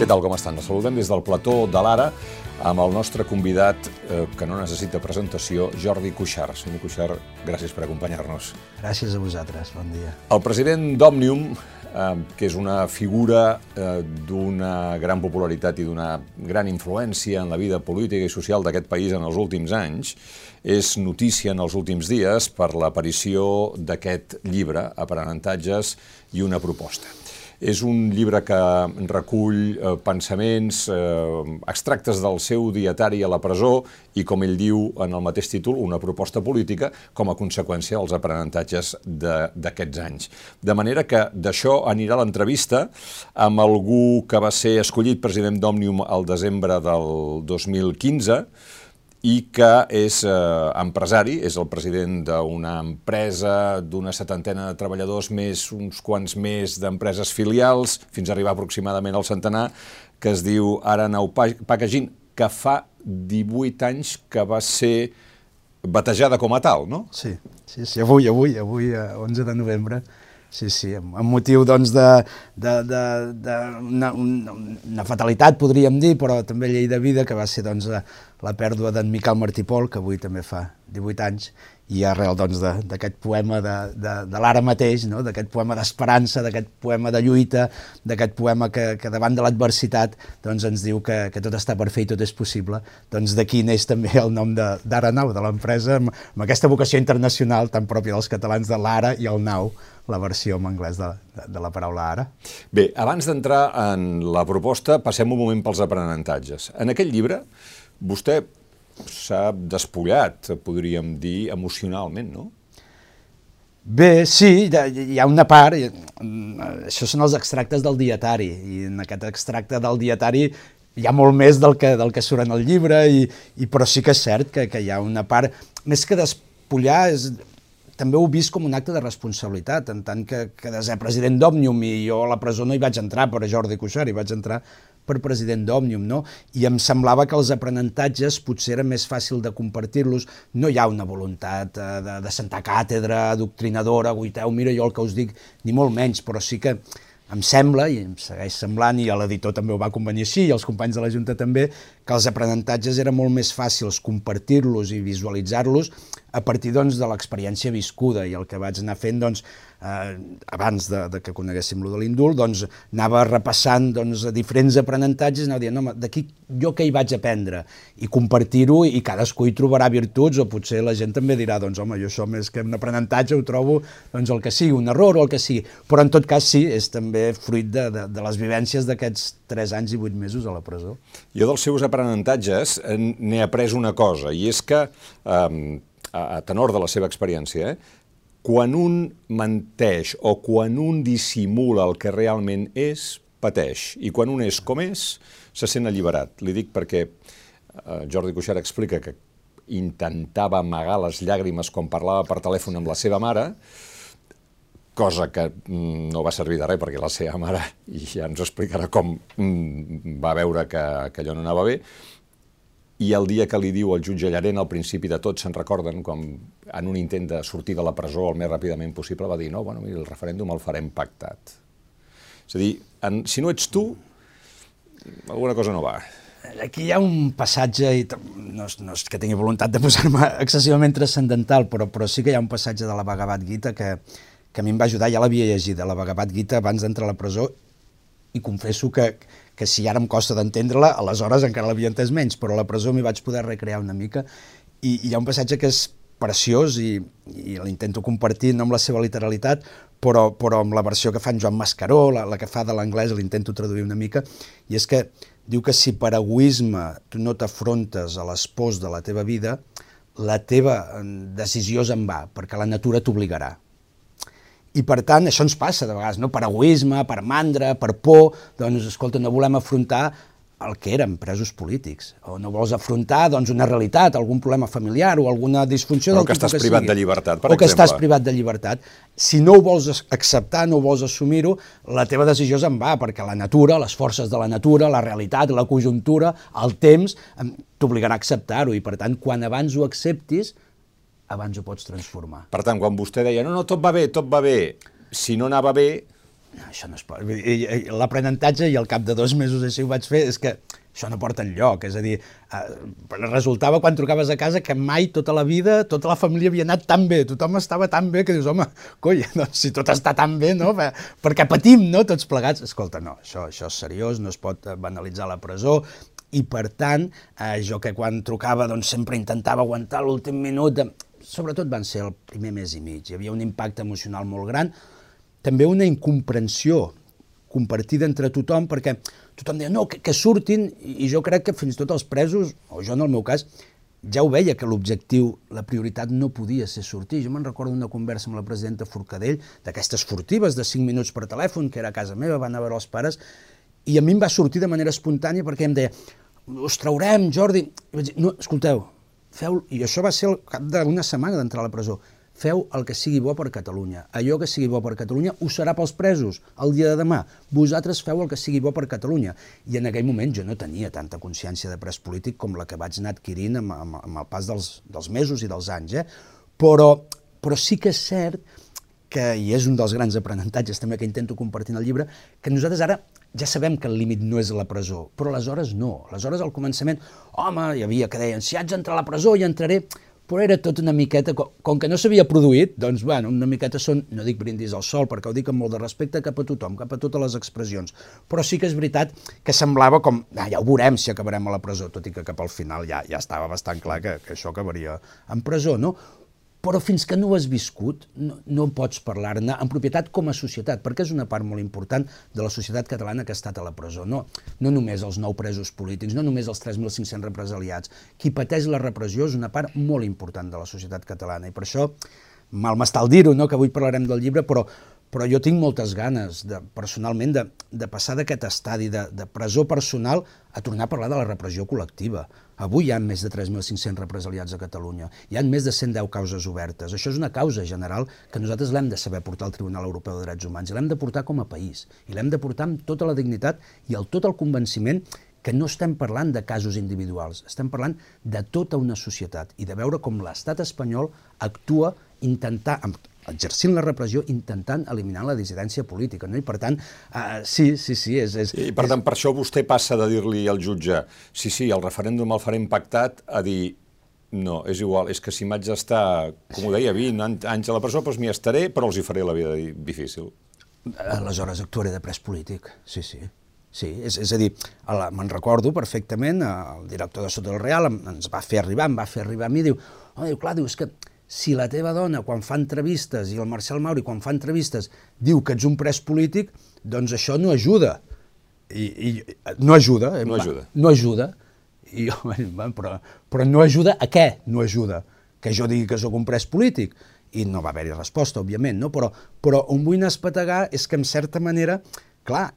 Què tal, com estan? Els saludem des del plató de l'Ara amb el nostre convidat, eh, que no necessita presentació, Jordi Cuixart. Senyor Cuixart, gràcies per acompanyar-nos. Gràcies a vosaltres, bon dia. El president d'Òmnium, eh, que és una figura eh, d'una gran popularitat i d'una gran influència en la vida política i social d'aquest país en els últims anys, és notícia en els últims dies per l'aparició d'aquest llibre, Aprenentatges i una proposta. És un llibre que recull eh, pensaments, eh, extractes del seu dietari a la presó i, com ell diu en el mateix títol, una proposta política com a conseqüència dels aprenentatges d'aquests anys. De manera que d'això anirà l'entrevista amb algú que va ser escollit president d'Òmnium al desembre del 2015, i que és eh, empresari, és el president d'una empresa d'una setantena de treballadors, més uns quants més d'empreses filials, fins a arribar aproximadament al centenar, que es diu Aranau Packaging, que fa 18 anys que va ser batejada com a tal, no? Sí, sí, sí avui, avui, avui, 11 de novembre, Sí, sí, amb, motiu doncs, de, de, de, de una, una, fatalitat, podríem dir, però també llei de vida, que va ser doncs, la pèrdua d'en Miquel Martí Pol, que avui també fa 18 anys, i arrel doncs, d'aquest doncs, poema de, de, de l'ara mateix, no? d'aquest poema d'esperança, d'aquest poema de lluita, d'aquest poema que, que davant de l'adversitat doncs, ens diu que, que tot està per fer i tot és possible, doncs d'aquí neix també el nom d'Ara Nau, de l'empresa, amb, amb aquesta vocació internacional tan pròpia dels catalans de l'ara i el nau, la versió en anglès de, de, de la paraula ara. Bé, abans d'entrar en la proposta, passem un moment pels aprenentatges. En aquest llibre, Vostè s'ha despullat, podríem dir, emocionalment, no? Bé, sí, hi ha una part, això són els extractes del dietari, i en aquest extracte del dietari hi ha molt més del que, del que surt en el llibre, i, i, però sí que és cert que, que hi ha una part, més que despullar, és, també ho vist com un acte de responsabilitat, en tant que, que de ser president d'Òmnium i jo a la presó no hi vaig entrar per a Jordi Cuixart, hi vaig entrar per president d'Òmnium, no? I em semblava que els aprenentatges potser era més fàcil de compartir-los. No hi ha una voluntat eh, de, de sentar càtedra, doctrinadora, guiteu, mira jo el que us dic, ni molt menys, però sí que em sembla, i em segueix semblant, i l'editor també ho va convenir així, i els companys de la Junta també, que els aprenentatges era molt més fàcils compartir-los i visualitzar-los a partir doncs, de l'experiència viscuda, i el que vaig anar fent doncs, eh, abans de, de que coneguéssim lo de l'indult, doncs anava repassant doncs, diferents aprenentatges, anava dient, no, d'aquí jo què hi vaig aprendre, i compartir-ho, i cadascú hi trobarà virtuts, o potser la gent també dirà, doncs home, jo això més que un aprenentatge ho trobo doncs, el que sigui, un error o el que sigui, però en tot cas sí, és també fruit de, de, de les vivències d'aquests 3 anys i 8 mesos a la presó. Jo dels seus aprenentatges n'he après una cosa, i és que, eh, a tenor de la seva experiència, eh, quan un menteix o quan un dissimula el que realment és, pateix. I quan un és com és, se sent alliberat. Li dic perquè eh, Jordi Cuixart explica que intentava amagar les llàgrimes quan parlava per telèfon amb la seva mare, cosa que mm, no va servir de res perquè la seva mare, ja ens explicarà com mm, va veure que, que allò no anava bé, i el dia que li diu el jutge Llarena, al principi de tot, se'n recorden, com en un intent de sortir de la presó el més ràpidament possible, va dir, no, bueno, mira, el referèndum el farem pactat. És a dir, en, si no ets tu, alguna cosa no va. Aquí hi ha un passatge, i no és, no és que tingui voluntat de posar-me excessivament transcendental, però, però sí que hi ha un passatge de la Bhagavad Gita que, que a mi em va ajudar, ja l'havia llegit, la Bhagavad Gita abans d'entrar a la presó, i confesso que, que si ara em costa d'entendre-la, aleshores encara l'havia entès menys, però a la presó m'hi vaig poder recrear una mica, i, i hi ha un passatge que és preciós i, i l'intento compartir no amb la seva literalitat, però, però amb la versió que fan Joan Mascaró, la, la que fa de l'anglès, l'intento traduir una mica, i és que diu que si per egoisme tu no t'afrontes a l'espòs de la teva vida, la teva eh, decisió és en va, perquè la natura t'obligarà. I per tant, això ens passa de vegades, no? per egoisme, per mandra, per por, doncs, escolta, no volem afrontar el que eren presos polítics, o no vols afrontar doncs, una realitat, algun problema familiar o alguna disfunció Però del que estàs que privat sigui. de llibertat, per o exemple. O que estàs privat de llibertat. Si no ho vols acceptar, no ho vols assumir-ho, la teva decisió és en va, perquè la natura, les forces de la natura, la realitat, la conjuntura, el temps, t'obligarà a acceptar-ho, i per tant, quan abans ho acceptis, abans ho pots transformar. Per tant, quan vostè deia, no, no, tot va bé, tot va bé, si no anava bé... no, això no es pot. L'aprenentatge, i al cap de dos mesos així ho vaig fer, és que això no porta enlloc, és a dir, eh, resultava quan trucaves a casa que mai tota la vida, tota la família havia anat tan bé, tothom estava tan bé que dius, home, coi, doncs si tot està tan bé, no? perquè patim, no?, tots plegats. Escolta, no, això, això és seriós, no es pot banalitzar la presó, i per tant, eh, jo que quan trucava doncs sempre intentava aguantar l'últim minut, de... sobretot van ser el primer mes i mig, hi havia un impacte emocional molt gran, també una incomprensió compartida entre tothom, perquè tothom deia, no, que, que surtin, i jo crec que fins i tot els presos, o jo en el meu cas, ja ho veia que l'objectiu, la prioritat no podia ser sortir. Jo me'n recordo una conversa amb la presidenta Forcadell, d'aquestes furtives de 5 minuts per telèfon, que era a casa meva, van a veure els pares, i a mi em va sortir de manera espontània perquè em deia, us traurem, Jordi. I vaig dir, no, escolteu, feu... I això va ser al cap d'una setmana d'entrar a la presó feu el que sigui bo per Catalunya. Allò que sigui bo per Catalunya ho serà pels presos el dia de demà. Vosaltres feu el que sigui bo per Catalunya. I en aquell moment jo no tenia tanta consciència de pres polític com la que vaig anar adquirint amb, amb, amb el pas dels, dels mesos i dels anys. Eh? Però, però sí que és cert que, i és un dels grans aprenentatges també que intento compartir en el llibre, que nosaltres ara ja sabem que el límit no és la presó, però aleshores no. Aleshores, al començament, home, hi havia que deien, si haig d'entrar a la presó hi entraré, però era tot una miqueta, com, que no s'havia produït, doncs, bueno, una miqueta són, no dic brindis al sol, perquè ho dic amb molt de respecte cap a tothom, cap a totes les expressions, però sí que és veritat que semblava com, ah, ja ho veurem si acabarem a la presó, tot i que cap al final ja, ja estava bastant clar que, que això acabaria en presó, no? Però fins que no ho has viscut no, no pots parlar-ne en propietat com a societat, perquè és una part molt important de la societat catalana que ha estat a la presó. No, no només els nou presos polítics, no només els 3.500 represaliats. Qui pateix la repressió és una part molt important de la societat catalana i per això, mal m'està el dir-ho, no, que avui parlarem del llibre, però, però jo tinc moltes ganes, de, personalment, de, de passar d'aquest estadi de, de presó personal a tornar a parlar de la repressió col·lectiva, Avui hi ha més de 3.500 represaliats a Catalunya. Hi ha més de 110 causes obertes. Això és una causa general que nosaltres l'hem de saber portar al Tribunal Europeu de Drets Humans i l'hem de portar com a país. I l'hem de portar amb tota la dignitat i el tot el convenciment que no estem parlant de casos individuals, estem parlant de tota una societat i de veure com l'estat espanyol actua intentar, amb exercint la repressió, intentant eliminar la dissidència política. No? I per tant, uh, sí, sí, sí. És, és, I per tant, per això vostè passa de dir-li al jutge sí, sí, el referèndum el farem pactat, a dir no, és igual, és que si m'haig d'estar, com ho deia, 20 anys a la presó, doncs m'hi estaré, però els hi faré la vida difícil. Aleshores actuaré de pres polític, sí, sí. Sí, és, és a dir, me'n recordo perfectament, el director de Sota del Real ens va fer arribar, em va fer arribar a mi, diu, oh, diu, clar, diu, és que si la teva dona, quan fa entrevistes, i el Marcel Mauri, quan fa entrevistes, diu que ets un pres polític, doncs això no ajuda. I, i no ajuda. Eh? No ajuda. No ajuda. I, però, però no ajuda a què no ajuda? Que jo digui que sóc un pres polític? I no va haver-hi resposta, òbviament, no? però, però on vull espetegar és que, en certa manera, clar,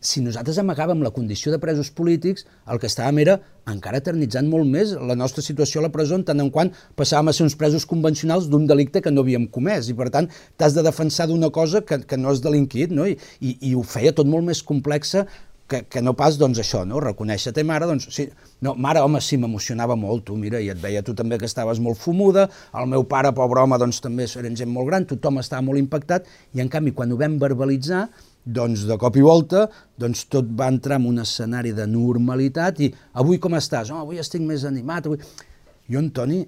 si nosaltres amagàvem la condició de presos polítics, el que estàvem era encara eternitzant molt més la nostra situació a la presó en tant en quant passàvem a ser uns presos convencionals d'un delicte que no havíem comès i per tant t'has de defensar d'una cosa que, que no has delinquit no? I, i, i ho feia tot molt més complexa que, que no pas, doncs, això, no? reconèixer-te, mare, doncs, sí, no, mare, home, sí, m'emocionava molt, tu, mira, i et veia tu també que estaves molt fumuda, el meu pare, pobre home, doncs, també eren gent molt gran, tothom estava molt impactat, i en canvi, quan ho vam verbalitzar, doncs de cop i volta doncs tot va entrar en un escenari de normalitat i avui com estàs? Oh, avui estic més animat. Avui... Jo, Antoni,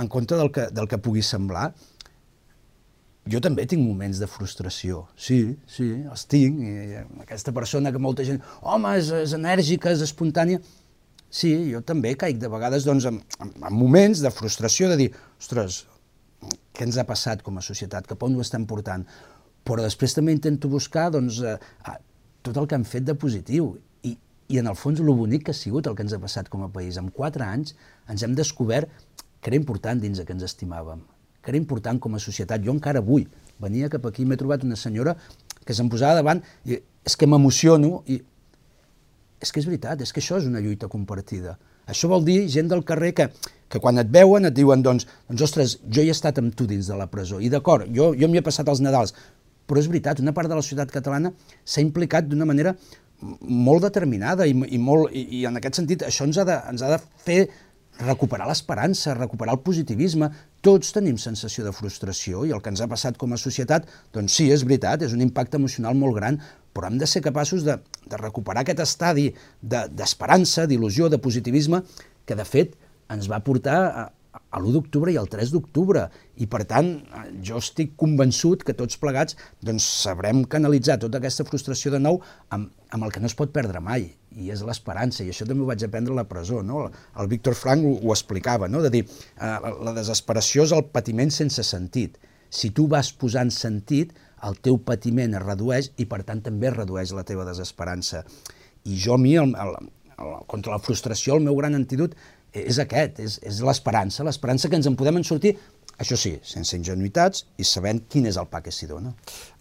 en compte del que, del que pugui semblar, jo també tinc moments de frustració. Sí, sí, els tinc. I aquesta persona que molta gent, home, és, és enèrgica, és espontània. Sí, jo també caic de vegades doncs, en, en, en moments de frustració, de dir, ostres, què ens ha passat com a societat, cap on ho estem portant? Però després també intento buscar doncs, eh, tot el que han fet de positiu i, i en el fons el bonic que ha sigut el que ens ha passat com a país. En quatre anys ens hem descobert que era important dins que ens estimàvem, que era important com a societat. Jo encara avui venia cap aquí i m'he trobat una senyora que se'm posava davant i és que m'emociono i és que és veritat, és que això és una lluita compartida. Això vol dir gent del carrer que, que quan et veuen et diuen, doncs, doncs ostres, jo he estat amb tu dins de la presó, i d'acord, jo, jo m'hi he passat els Nadals, però és veritat, una part de la societat catalana s'ha implicat d'una manera molt determinada i, i, molt, i, i en aquest sentit això ens ha de, ens ha de fer recuperar l'esperança, recuperar el positivisme. Tots tenim sensació de frustració i el que ens ha passat com a societat, doncs sí, és veritat, és un impacte emocional molt gran, però hem de ser capaços de, de recuperar aquest estadi d'esperança, de, d'il·lusió, de positivisme, que de fet ens va portar a, a l'1 d'octubre i al 3 d'octubre. I, per tant, jo estic convençut que tots plegats doncs, sabrem canalitzar tota aquesta frustració de nou amb, amb el que no es pot perdre mai, i és l'esperança. I això també ho vaig aprendre a la presó. No? El Víctor Frank ho, ho explicava, no? de dir, eh, la desesperació és el patiment sense sentit. Si tu vas posant sentit, el teu patiment es redueix i, per tant, també es redueix la teva desesperança. I jo, a mi, el, el, el, contra la frustració, el meu gran antídot és aquest, és, és l'esperança, l'esperança que ens en podem en sortir, això sí, sense ingenuïtats i sabent quin és el pa que s'hi dona.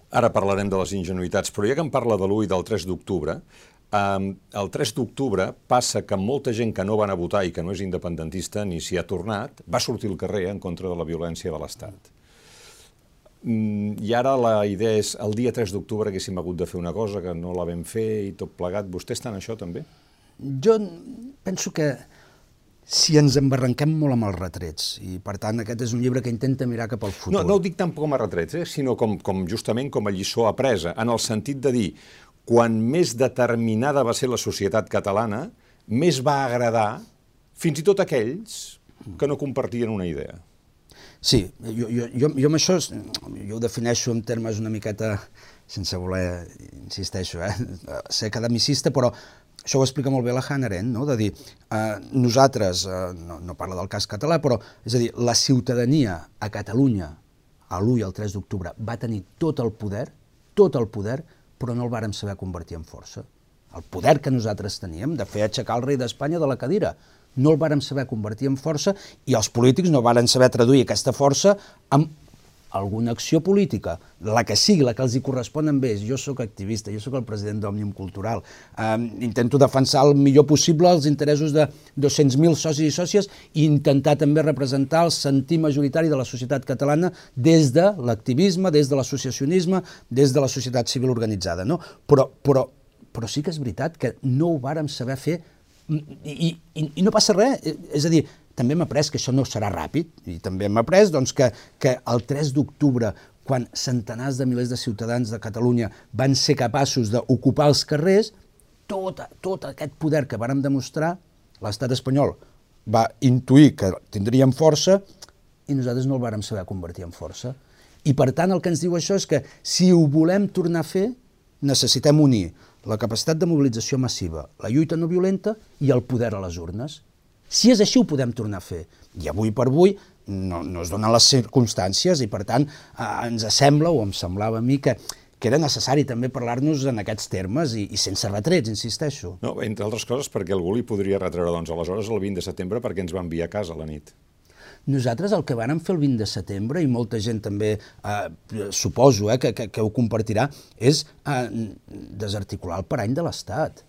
Ara parlarem de les ingenuïtats, però ja que em parla de l'1 i del 3 d'octubre, um, el 3 d'octubre passa que molta gent que no van a votar i que no és independentista ni s'hi ha tornat, va sortir al carrer en contra de la violència de l'Estat. Mm, I ara la idea és, el dia 3 d'octubre haguéssim hagut de fer una cosa que no la vam fer i tot plegat. Vostè està en això també? Jo penso que si ens embarranquem molt amb els retrets. I, per tant, aquest és un llibre que intenta mirar cap al futur. No, no ho dic tampoc com a retrets, eh? sinó com, com justament com a lliçó apresa, en el sentit de dir, quan més determinada va ser la societat catalana, més va agradar fins i tot aquells que no compartien una idea. Sí, jo, jo, jo, jo amb això jo ho defineixo en termes una miqueta, sense voler, insisteixo, eh, ser academicista, però això ho explica molt bé la Hannah Arendt, no? de dir, eh, nosaltres, eh, no, no parla del cas català, però és a dir, la ciutadania a Catalunya a l'1 i el 3 d'octubre va tenir tot el poder, tot el poder, però no el vàrem saber convertir en força. El poder que nosaltres teníem de fer aixecar el rei d'Espanya de la cadira, no el vàrem saber convertir en força i els polítics no varen saber traduir aquesta força en alguna acció política, la que sigui, la que els hi correspon amb ells. Jo sóc activista, jo sóc el president d'Òmnium Cultural. Um, intento defensar el millor possible els interessos de 200.000 socis i sòcies i intentar també representar el sentir majoritari de la societat catalana des de l'activisme, des de l'associacionisme, des de la societat civil organitzada. No? Però, però, però sí que és veritat que no ho vàrem saber fer i, i, i no passa res, és a dir, també hem après que això no serà ràpid, i també hem après doncs, que, que el 3 d'octubre, quan centenars de milers de ciutadans de Catalunya van ser capaços d'ocupar els carrers, tot, tot aquest poder que vàrem demostrar, l'estat espanyol va intuir que tindríem força i nosaltres no el vàrem saber convertir en força. I per tant el que ens diu això és que si ho volem tornar a fer, necessitem unir la capacitat de mobilització massiva, la lluita no violenta i el poder a les urnes. Si és així, ho podem tornar a fer. I avui per avui no, no es donen les circumstàncies i, per tant, eh, ens sembla, o em semblava a mi, que, que era necessari també parlar-nos en aquests termes i, i sense retrets, insisteixo. No, entre altres coses perquè algú li podria retreure, doncs, aleshores el 20 de setembre perquè ens va enviar a casa a la nit. Nosaltres el que vàrem fer el 20 de setembre, i molta gent també eh, suposo eh, que, que, que ho compartirà, és eh, desarticular el parany de l'Estat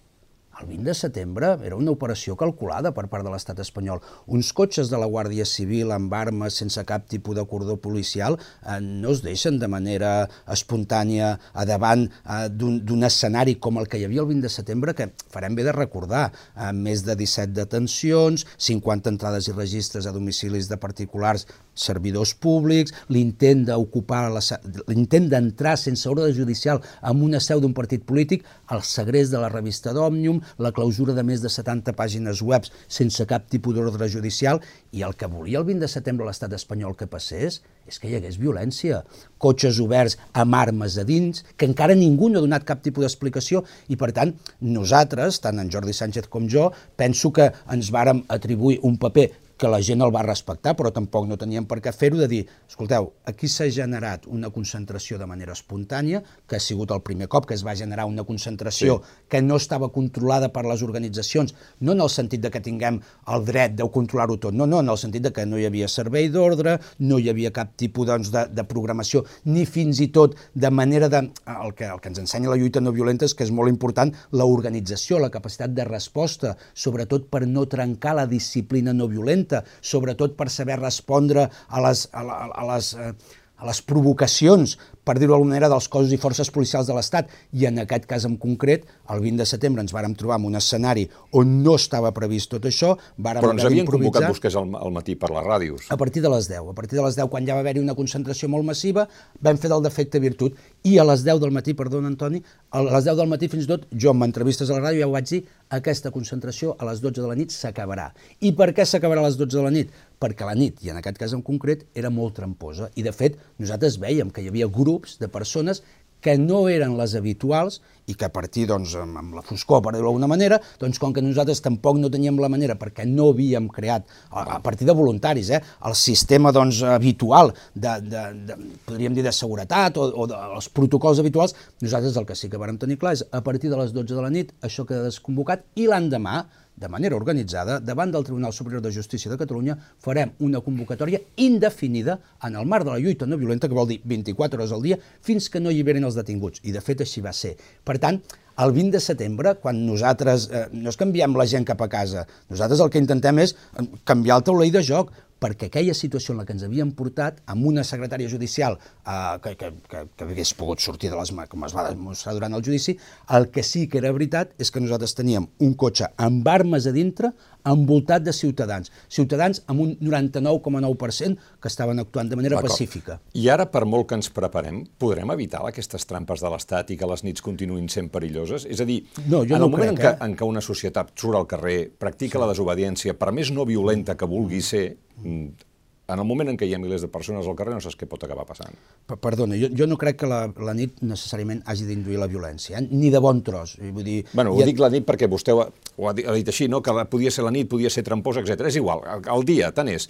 el 20 de setembre era una operació calculada per part de l'estat espanyol. Uns cotxes de la Guàrdia Civil amb armes sense cap tipus de cordó policial eh, no es deixen de manera espontània a davant eh, d'un escenari com el que hi havia el 20 de setembre, que farem bé de recordar, eh, més de 17 detencions, 50 entrades i registres a domicilis de particulars servidors públics, l'intent d'ocupar, l'intent d'entrar sense ordre judicial en una seu d'un partit polític, el segrest de la revista d'Òmnium, la clausura de més de 70 pàgines web sense cap tipus d'ordre judicial, i el que volia el 20 de setembre l'estat espanyol que passés és que hi hagués violència, cotxes oberts amb armes a dins, que encara ningú no ha donat cap tipus d'explicació, i per tant nosaltres, tant en Jordi Sánchez com jo, penso que ens vàrem atribuir un paper que la gent el va respectar, però tampoc no tenien per què fer-ho, de dir, escolteu, aquí s'ha generat una concentració de manera espontània, que ha sigut el primer cop que es va generar una concentració sí. que no estava controlada per les organitzacions, no en el sentit de que tinguem el dret de controlar-ho tot, no, no, en el sentit de que no hi havia servei d'ordre, no hi havia cap tipus doncs, de, de programació, ni fins i tot de manera de... El que, el que ens ensenya la lluita no violenta és que és molt important l'organització, la capacitat de resposta, sobretot per no trencar la disciplina no violenta, sobretot per saber respondre a les, a, a les, eh, a les provocacions, per dir-ho d'alguna manera, dels cossos i forces policials de l'Estat, i en aquest cas en concret, el 20 de setembre ens vàrem trobar en un escenari on no estava previst tot això, vàrem Però ens havien convocat vostès al, al matí per les ràdios. A partir de les 10. A partir de les 10, quan ja va haver-hi una concentració molt massiva, vam fer del defecte virtut. I a les 10 del matí, perdona, Antoni, a les 10 del matí fins i tot, jo amb entrevistes a la ràdio ja ho vaig dir, aquesta concentració a les 12 de la nit s'acabarà. I per què s'acabarà a les 12 de la nit? Perquè la nit, i en aquest cas en concret, era molt tramposa. I de fet, nosaltres veiem que hi havia grups de persones que no eren les habituals i que a partir, doncs, amb, amb la foscor, per dir-ho d'alguna manera, doncs, com que nosaltres tampoc no teníem la manera, perquè no havíem creat, a, a partir de voluntaris, eh, el sistema doncs, habitual, de, de, de, podríem dir, de seguretat o, o dels protocols habituals, nosaltres el que sí que vàrem tenir clar és a partir de les 12 de la nit això queda desconvocat i l'endemà de manera organitzada, davant del Tribunal Superior de Justícia de Catalunya, farem una convocatòria indefinida en el marc de la lluita no violenta, que vol dir 24 hores al dia, fins que no alliberin els detinguts. I, de fet, així va ser. Per tant, el 20 de setembre, quan nosaltres eh, no és canviem la gent cap a casa, nosaltres el que intentem és eh, canviar el taulell de joc, perquè aquella situació en la que ens havíem portat, amb una secretària judicial eh, que, que, que, que hagués pogut sortir de les mans, com es va demostrar durant el judici, el que sí que era veritat és que nosaltres teníem un cotxe amb armes a dintre, envoltat de ciutadans. Ciutadans amb un 99,9% que estaven actuant de manera pacífica. I ara, per molt que ens preparem, podrem evitar aquestes trampes de l'Estat i que les nits continuïn sent perilloses? És a dir, no, jo en el no moment crec, en, què, eh? en què una societat surt al carrer, practica sí. la desobediència, per més no violenta que vulgui ser, mm, en el moment en què hi ha milers de persones al carrer no saps què pot acabar passant. Perdona, jo, jo no crec que la, la nit necessàriament hagi d'induir la violència, eh? ni de bon tros. Vull dir, bueno, ho ha... dic la nit perquè vostè ho ha, ho ha, dit, així, no? que la, podia ser la nit, podia ser tramposa, etc. És igual, el, el dia, tant és.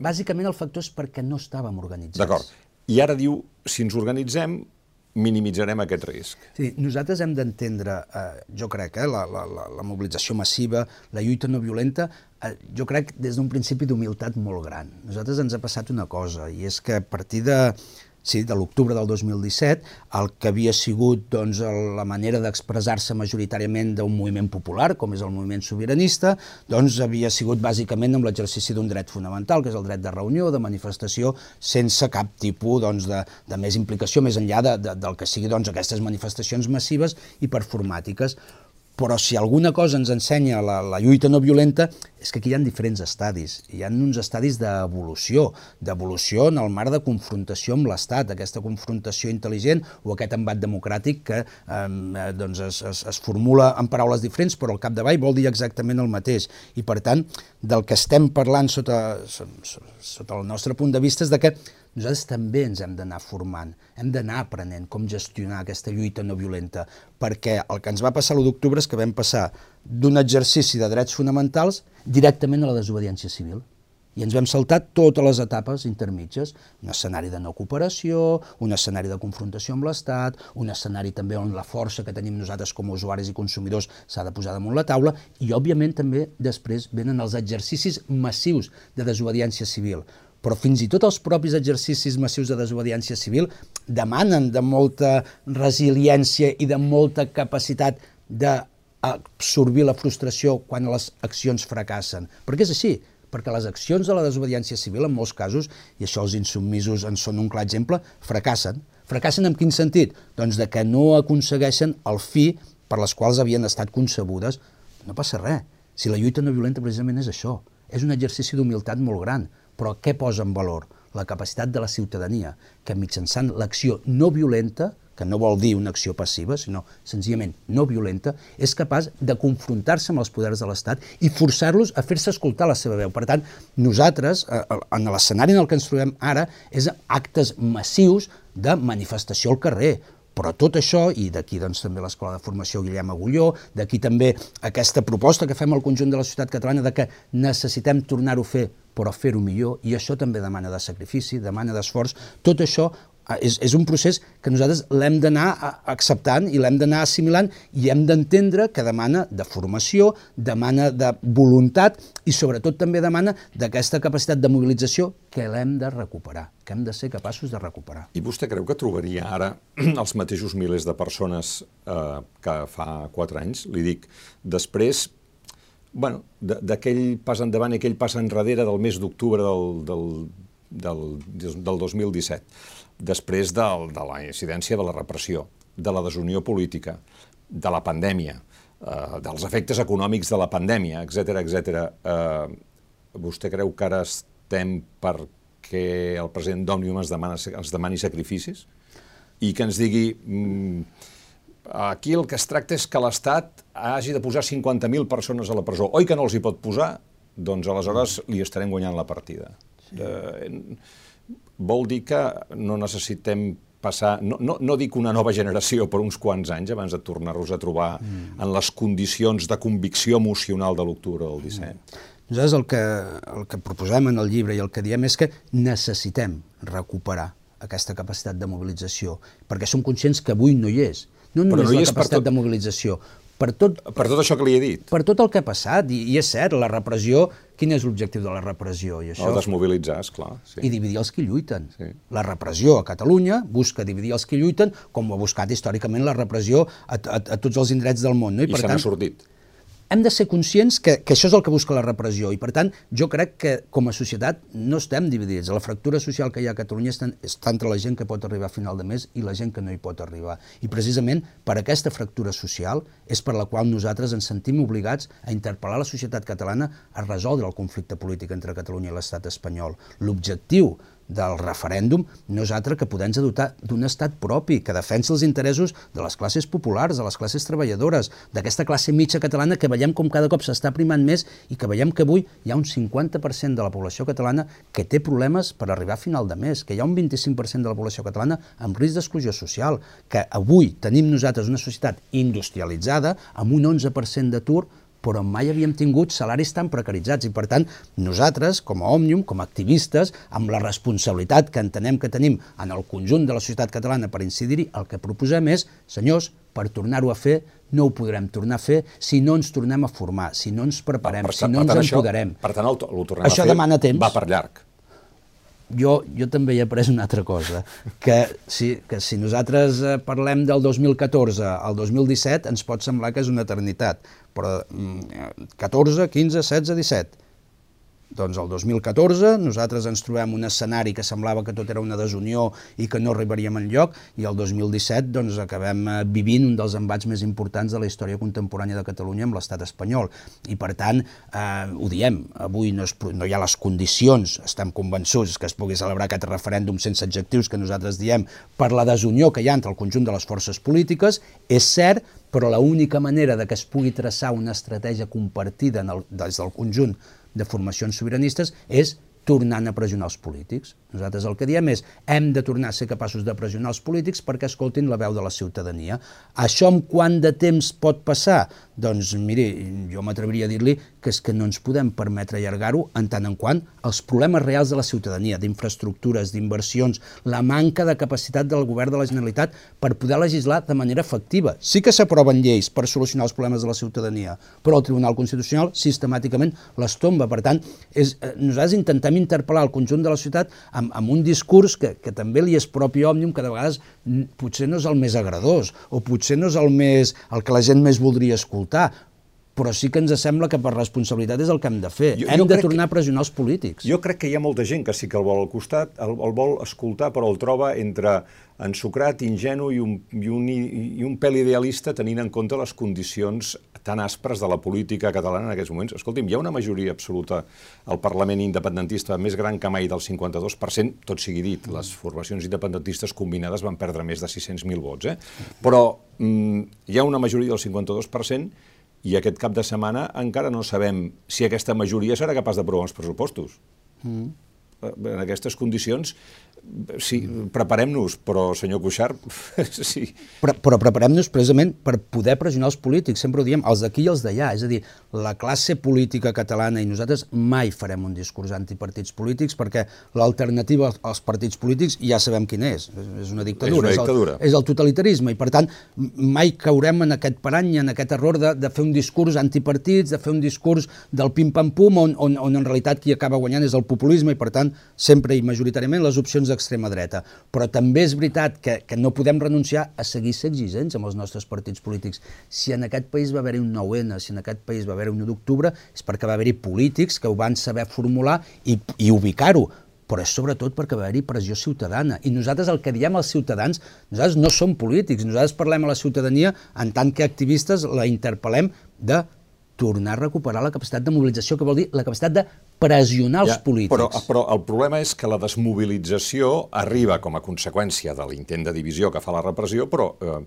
Bàsicament el factor és perquè no estàvem organitzats. D'acord. I ara diu, si ens organitzem, minimitzarem aquest risc. Sí, nosaltres hem d'entendre, eh, jo crec, eh, la, la, la, la mobilització massiva, la lluita no violenta, eh, jo crec des d'un principi d'humilitat molt gran. Nosaltres ens ha passat una cosa, i és que a partir de, sí, de l'octubre del 2017, el que havia sigut doncs, la manera d'expressar-se majoritàriament d'un moviment popular, com és el moviment sobiranista, doncs havia sigut bàsicament amb l'exercici d'un dret fonamental, que és el dret de reunió, de manifestació, sense cap tipus doncs, de, de més implicació, més enllà de, de, del que sigui doncs, aquestes manifestacions massives i performàtiques però si alguna cosa ens ensenya la, la lluita no violenta és que aquí hi ha diferents estadis. Hi ha uns estadis d'evolució, d'evolució en el marc de confrontació amb l'Estat, aquesta confrontació intel·ligent o aquest embat democràtic que eh, doncs es, es, es formula en paraules diferents, però al capdavall vol dir exactament el mateix. I per tant, del que estem parlant sota, sota el nostre punt de vista és de que nosaltres també ens hem d'anar formant, hem d'anar aprenent com gestionar aquesta lluita no violenta, perquè el que ens va passar l'1 d'octubre és que vam passar d'un exercici de drets fonamentals directament a la desobediència civil. I ens vam saltar totes les etapes intermitges, un escenari de no cooperació, un escenari de confrontació amb l'Estat, un escenari també on la força que tenim nosaltres com a usuaris i consumidors s'ha de posar damunt la taula, i òbviament també després venen els exercicis massius de desobediència civil, però fins i tot els propis exercicis massius de desobediència civil demanen de molta resiliència i de molta capacitat d'absorbir la frustració quan les accions fracassen. Perquè és així, perquè les accions de la desobediència civil, en molts casos, i això els insubmisos en són un clar exemple, fracassen. Fracassen en quin sentit? Doncs de que no aconsegueixen el fi per les quals havien estat concebudes. No passa res. Si la lluita no violenta precisament és això, és un exercici d'humilitat molt gran, però què posa en valor? La capacitat de la ciutadania, que mitjançant l'acció no violenta, que no vol dir una acció passiva, sinó senzillament no violenta, és capaç de confrontar-se amb els poders de l'Estat i forçar-los a fer-se escoltar la seva veu. Per tant, nosaltres, eh, en l'escenari en el que ens trobem ara, és actes massius de manifestació al carrer, però tot això, i d'aquí doncs, també l'Escola de Formació Guillem Agulló, d'aquí també aquesta proposta que fem al conjunt de la societat catalana de que necessitem tornar-ho a fer però fer-ho millor, i això també demana de sacrifici, demana d'esforç, tot això eh, és, és un procés que nosaltres l'hem d'anar acceptant i l'hem d'anar assimilant i hem d'entendre que demana de formació, demana de voluntat i sobretot també demana d'aquesta capacitat de mobilització que l'hem de recuperar, que hem de ser capaços de recuperar. I vostè creu que trobaria ara els mateixos milers de persones eh, que fa quatre anys? Li dic, després bueno, d'aquell pas endavant i aquell pas enrere del mes d'octubre del, del, del, del 2017. després de, de la incidència de la repressió, de la desunió política, de la pandèmia, eh, dels efectes econòmics de la pandèmia, etc etc. Eh, vostè creu que ara estem perquè el president d'Òmnium ens, demana, ens demani sacrificis? I que ens digui... Mm, aquí el que es tracta és que l'Estat hagi de posar 50.000 persones a la presó. Oi que no els hi pot posar? Doncs aleshores li estarem guanyant la partida. Sí. Eh, vol dir que no necessitem passar, no, no, no dic una nova generació per uns quants anys abans de tornar-nos a trobar mm. en les condicions de convicció emocional de l'octubre del 17. Mm. Nosaltres el que, el que proposem en el llibre i el que diem és que necessitem recuperar aquesta capacitat de mobilització, perquè som conscients que avui no hi és. No només no la capacitat tot... de mobilització, per tot, per tot això que li he dit. Per tot el que ha passat, i, i és cert, la repressió, quin és l'objectiu de la repressió? I això, no, desmobilitzar, esclar. Sí. I dividir els que lluiten. Sí. La repressió a Catalunya busca dividir els que lluiten, com ho ha buscat històricament la repressió a, a, a tots els indrets del món. No? I, I se n'ha sortit hem de ser conscients que, que això és el que busca la repressió i, per tant, jo crec que com a societat no estem dividits. La fractura social que hi ha a Catalunya està, està entre la gent que pot arribar a final de mes i la gent que no hi pot arribar. I precisament per aquesta fractura social és per la qual nosaltres ens sentim obligats a interpel·lar la societat catalana a resoldre el conflicte polític entre Catalunya i l'estat espanyol. L'objectiu del referèndum no és altre que poder-nos dotar d'un estat propi que defensi els interessos de les classes populars, de les classes treballadores, d'aquesta classe mitja catalana que veiem com cada cop s'està primant més i que veiem que avui hi ha un 50% de la població catalana que té problemes per arribar a final de mes, que hi ha un 25% de la població catalana amb risc d'exclusió social, que avui tenim nosaltres una societat industrialitzada amb un 11% d'atur però mai havíem tingut salaris tan precaritzats i per tant nosaltres com a Òmnium, com a activistes, amb la responsabilitat que entenem que tenim en el conjunt de la societat catalana per incidir-hi, el que proposem és, senyors, per tornar-ho a fer no ho podrem tornar a fer si no ens tornem a formar, si no ens preparem, per, per, si no ens això, empoderem. Per tant, el, el tornem això a fer demana temps. va per llarg jo, jo també he après una altra cosa, que si, que si nosaltres eh, parlem del 2014 al 2017 ens pot semblar que és una eternitat, però 14, 15, 16, 17 doncs el 2014 nosaltres ens trobem un escenari que semblava que tot era una desunió i que no arribaríem en lloc i el 2017 doncs acabem eh, vivint un dels embats més importants de la història contemporània de Catalunya amb l'estat espanyol. I per tant eh, ho diem, avui no, es, no hi ha les condicions, estem convençuts que es pugui celebrar aquest referèndum sense adjectius que nosaltres diem per la desunió que hi ha entre el conjunt de les forces polítiques, és cert però l'única manera de que es pugui traçar una estratègia compartida en el, des del conjunt de formacions sobiranistes és tornant a pressionar els polítics. Nosaltres el que diem és hem de tornar a ser capaços de pressionar els polítics perquè escoltin la veu de la ciutadania. Això en quant de temps pot passar? Doncs, miri, jo m'atreviria a dir-li que és que no ens podem permetre allargar-ho en tant en quant els problemes reals de la ciutadania, d'infraestructures, d'inversions, la manca de capacitat del govern de la Generalitat per poder legislar de manera efectiva. Sí que s'aproven lleis per solucionar els problemes de la ciutadania, però el Tribunal Constitucional sistemàticament les tomba. Per tant, és, eh, nosaltres intentem interpel·lar el conjunt de la ciutat amb, amb un discurs que, que també li és propi òmnium, que de vegades potser no és el més agradós, o potser no és el, més, el que la gent més voldria escoltar, però sí que ens sembla que per responsabilitat és el que hem de fer. Jo, hem jo de tornar que, a pressionar els polítics. Jo crec que hi ha molta gent que sí que el vol al costat, el, el vol escoltar, però el troba entre ensucrat, ingenu i un, i, un, i un pèl idealista tenint en compte les condicions tan aspres de la política catalana en aquests moments. Escolti'm, hi ha una majoria absoluta al Parlament independentista més gran que mai del 52%, tot sigui dit, les formacions independentistes combinades van perdre més de 600.000 vots, eh? però mm, hi ha una majoria del 52% i aquest cap de setmana encara no sabem si aquesta majoria serà capaç d'aprovar els pressupostos. Mm. En aquestes condicions Sí, preparem-nos, però, senyor Cuixart, sí. Però, però preparem-nos precisament per poder pressionar els polítics, sempre ho diem, els d'aquí i els d'allà, és a dir, la classe política catalana i nosaltres mai farem un discurs antipartits polítics perquè l'alternativa als partits polítics ja sabem quina és, és una dictadura, és, una dictadura. És, el, és el totalitarisme i per tant mai caurem en aquest parany, en aquest error de, de fer un discurs antipartits, de fer un discurs del pim-pam-pum on, on, on en realitat qui acaba guanyant és el populisme i per tant sempre i majoritàriament les opcions d'extrema dreta. Però també és veritat que, que no podem renunciar a seguir ser exigents amb els nostres partits polítics. Si en aquest país va haver-hi un 9-N, si en aquest país va haver-hi un 1 d'octubre, és perquè va haver-hi polítics que ho van saber formular i, i ubicar-ho però és sobretot perquè va haver-hi pressió ciutadana. I nosaltres el que diem als ciutadans, nosaltres no som polítics, nosaltres parlem a la ciutadania en tant que activistes, la interpel·lem de tornar a recuperar la capacitat de mobilització, que vol dir la capacitat de pressionar els ja, polítics. Però, però el problema és que la desmobilització arriba com a conseqüència de l'intent de divisió que fa la repressió, però eh,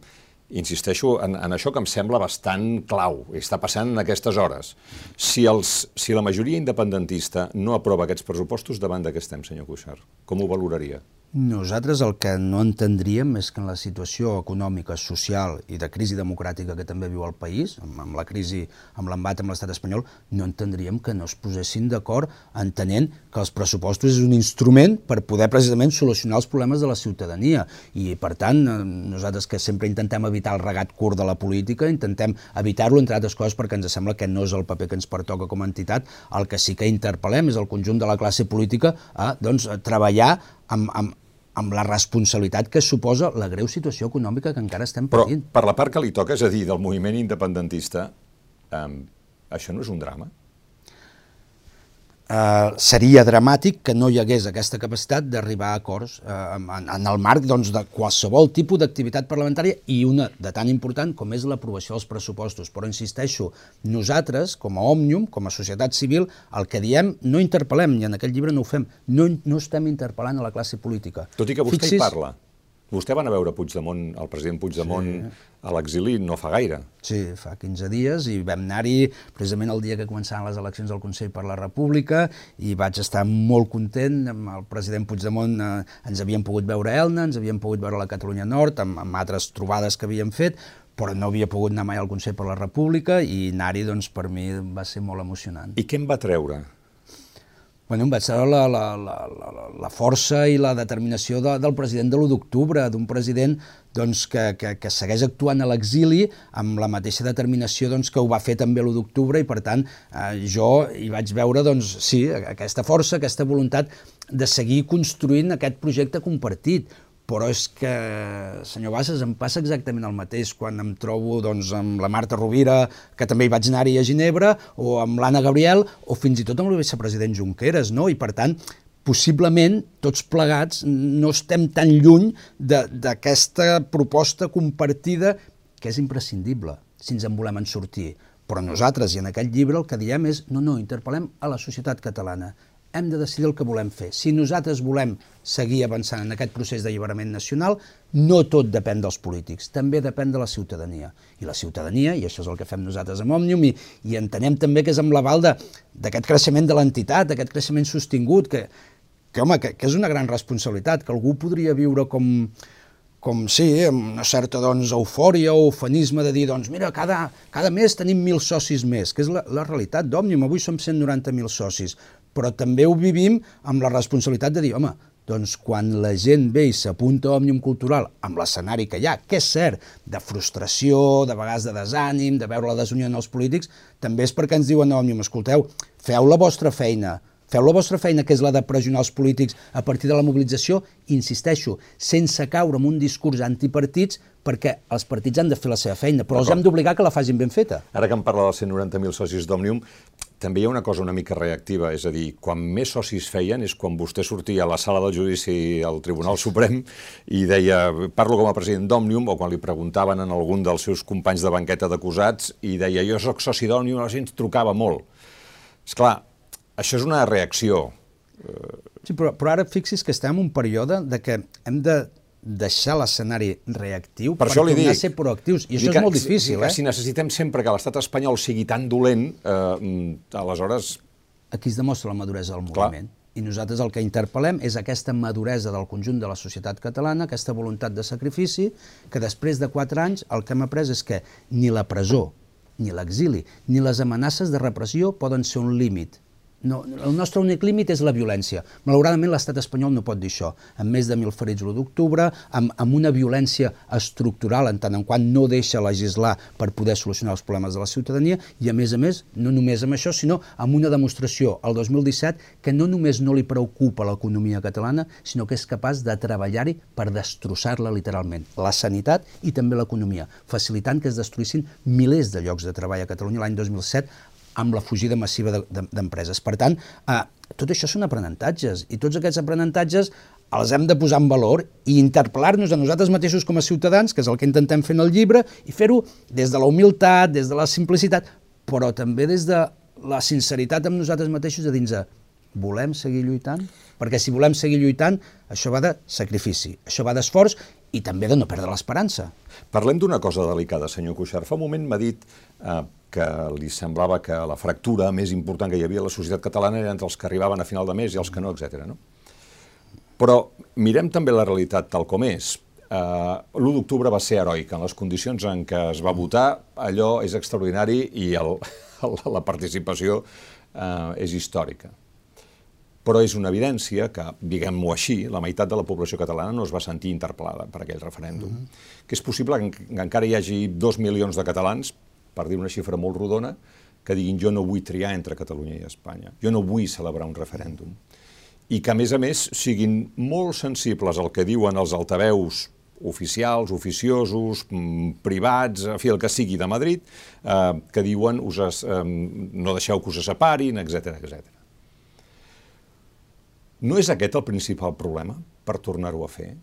insisteixo en, en això que em sembla bastant clau, i està passant en aquestes hores. Si, els, si la majoria independentista no aprova aquests pressupostos, davant de què estem, senyor Cuixart? Com ho valoraria? Nosaltres el que no entendríem és que en la situació econòmica, social i de crisi democràtica que també viu el país, amb, la crisi, amb l'embat amb l'estat espanyol, no entendríem que no es posessin d'acord entenent que els pressupostos és un instrument per poder precisament solucionar els problemes de la ciutadania. I, per tant, eh, nosaltres que sempre intentem evitar el regat curt de la política, intentem evitar-lo, entre altres coses, perquè ens sembla que no és el paper que ens pertoca com a entitat, el que sí que interpel·lem és el conjunt de la classe política a, doncs, a treballar amb, amb, amb la responsabilitat que suposa la greu situació econòmica que encara estem patint. Però per la part que li toca, és a dir, del moviment independentista, eh, això no és un drama? Eh, seria dramàtic que no hi hagués aquesta capacitat d'arribar a acords eh, en, en el marc doncs, de qualsevol tipus d'activitat parlamentària i una de tan important com és l'aprovació dels pressupostos. Però insisteixo, nosaltres, com a Òmnium, com a societat civil, el que diem no interpel·lem, i en aquest llibre no ho fem, no, no estem interpel·lant a la classe política. Tot i que vostè Fixis, hi parla. Vostè va anar a veure Puigdemont, el president Puigdemont, sí. a l'exili no fa gaire. Sí, fa 15 dies i vam anar-hi precisament el dia que començaven les eleccions del Consell per la República i vaig estar molt content amb el president Puigdemont. Eh, ens havíem pogut veure a Elna, ens havíem pogut veure a la Catalunya Nord, amb, amb altres trobades que havíem fet, però no havia pogut anar mai al Consell per la República i anar-hi doncs, per mi va ser molt emocionant. I què em va treure? Bueno, em vaig veure la, la, la, la, força i la determinació de, del president de l'1 d'octubre, d'un president doncs, que, que, que segueix actuant a l'exili amb la mateixa determinació doncs, que ho va fer també l'1 d'octubre i per tant eh, jo hi vaig veure doncs, sí, aquesta força, aquesta voluntat de seguir construint aquest projecte compartit, però és que, senyor Bassas, em passa exactament el mateix quan em trobo doncs, amb la Marta Rovira, que també hi vaig anar-hi a Ginebra, o amb l'Anna Gabriel, o fins i tot amb el vicepresident Junqueras, no? I per tant, possiblement tots plegats no estem tan lluny d'aquesta proposta compartida que és imprescindible si ens en volem en sortir. Però nosaltres, i en aquest llibre, el que diem és no, no, interpel·lem a la societat catalana hem de decidir el que volem fer. Si nosaltres volem seguir avançant en aquest procés d'alliberament nacional, no tot depèn dels polítics, també depèn de la ciutadania. I la ciutadania, i això és el que fem nosaltres amb Òmnium, i, i entenem també que és amb l'aval d'aquest creixement de l'entitat, d'aquest creixement sostingut, que, que, home, que, que és una gran responsabilitat, que algú podria viure com, com sí, amb una certa doncs, eufòria o ufanisme de dir, doncs mira, cada, cada mes tenim mil socis més, que és la, la realitat d'Òmnium, avui som 190.000 socis, però també ho vivim amb la responsabilitat de dir, home, doncs quan la gent ve i s'apunta a Òmnium Cultural amb l'escenari que hi ha, que és cert, de frustració, de vegades de desànim, de veure la desunió en els polítics, també és perquè ens diuen a Òmnium, escolteu, feu la vostra feina, feu la vostra feina, que és la de pressionar els polítics a partir de la mobilització, insisteixo, sense caure en un discurs antipartits, perquè els partits han de fer la seva feina, però els hem d'obligar que la facin ben feta. Ara que em parla dels 190.000 socis d'Òmnium, també hi ha una cosa una mica reactiva, és a dir, quan més socis feien és quan vostè sortia a la sala del judici al Tribunal Suprem i deia, parlo com a president d'Òmnium, o quan li preguntaven en algun dels seus companys de banqueta d'acusats i deia, jo sóc soci d'Òmnium, la gent trucava molt. És clar, això és una reacció. Sí, però, però ara fixis que estem en un període de que hem de deixar l'escenari reactiu per, per tornar dic, a ser proactius. I això que, és molt difícil, que, eh? Si necessitem sempre que l'estat espanyol sigui tan dolent, eh, aleshores... Aquí es demostra la maduresa del moviment. Clar. I nosaltres el que interpel·lem és aquesta maduresa del conjunt de la societat catalana, aquesta voluntat de sacrifici, que després de quatre anys el que hem après és que ni la presó, ni l'exili, ni les amenaces de repressió poden ser un límit no, el nostre únic límit és la violència. Malauradament l'estat espanyol no pot dir això. Amb més de mil ferits l'1 d'octubre, amb, amb una violència estructural en tant en quant no deixa legislar per poder solucionar els problemes de la ciutadania i a més a més, no només amb això, sinó amb una demostració al 2017 que no només no li preocupa l'economia catalana, sinó que és capaç de treballar-hi per destrossar-la literalment. La sanitat i també l'economia, facilitant que es destruïssin milers de llocs de treball a Catalunya l'any 2007 amb la fugida massiva d'empreses. Per tant, eh, tot això són aprenentatges, i tots aquests aprenentatges els hem de posar en valor i interpel·lar-nos a nosaltres mateixos com a ciutadans, que és el que intentem fer en el llibre, i fer-ho des de la humilitat, des de la simplicitat, però també des de la sinceritat amb nosaltres mateixos a dins de volem seguir lluitant? Perquè si volem seguir lluitant, això va de sacrifici, això va d'esforç i també de no perdre l'esperança. Parlem d'una cosa delicada, senyor Cuixart. Fa un moment m'ha dit eh, que li semblava que la fractura més important que hi havia a la societat catalana era entre els que arribaven a final de mes i els que no, etc. No? Però mirem també la realitat tal com és. Uh, L'1 d'octubre va ser heroic. En les condicions en què es va votar, allò és extraordinari i el, el, la participació uh, és històrica. Però és una evidència que, diguem-ho així, la meitat de la població catalana no es va sentir interpel·lada per aquell referèndum. Mm -hmm. Que és possible que, que encara hi hagi dos milions de catalans, per dir una xifra molt rodona, que diguin jo no vull triar entre Catalunya i Espanya, jo no vull celebrar un referèndum. I que, a més a més, siguin molt sensibles al que diuen els altaveus oficials, oficiosos, mm, privats, en fi, el que sigui de Madrid, eh, que diuen us es, eh, no deixeu que us separin, etc etc. No és aquest el principal problema per tornar-ho a fer?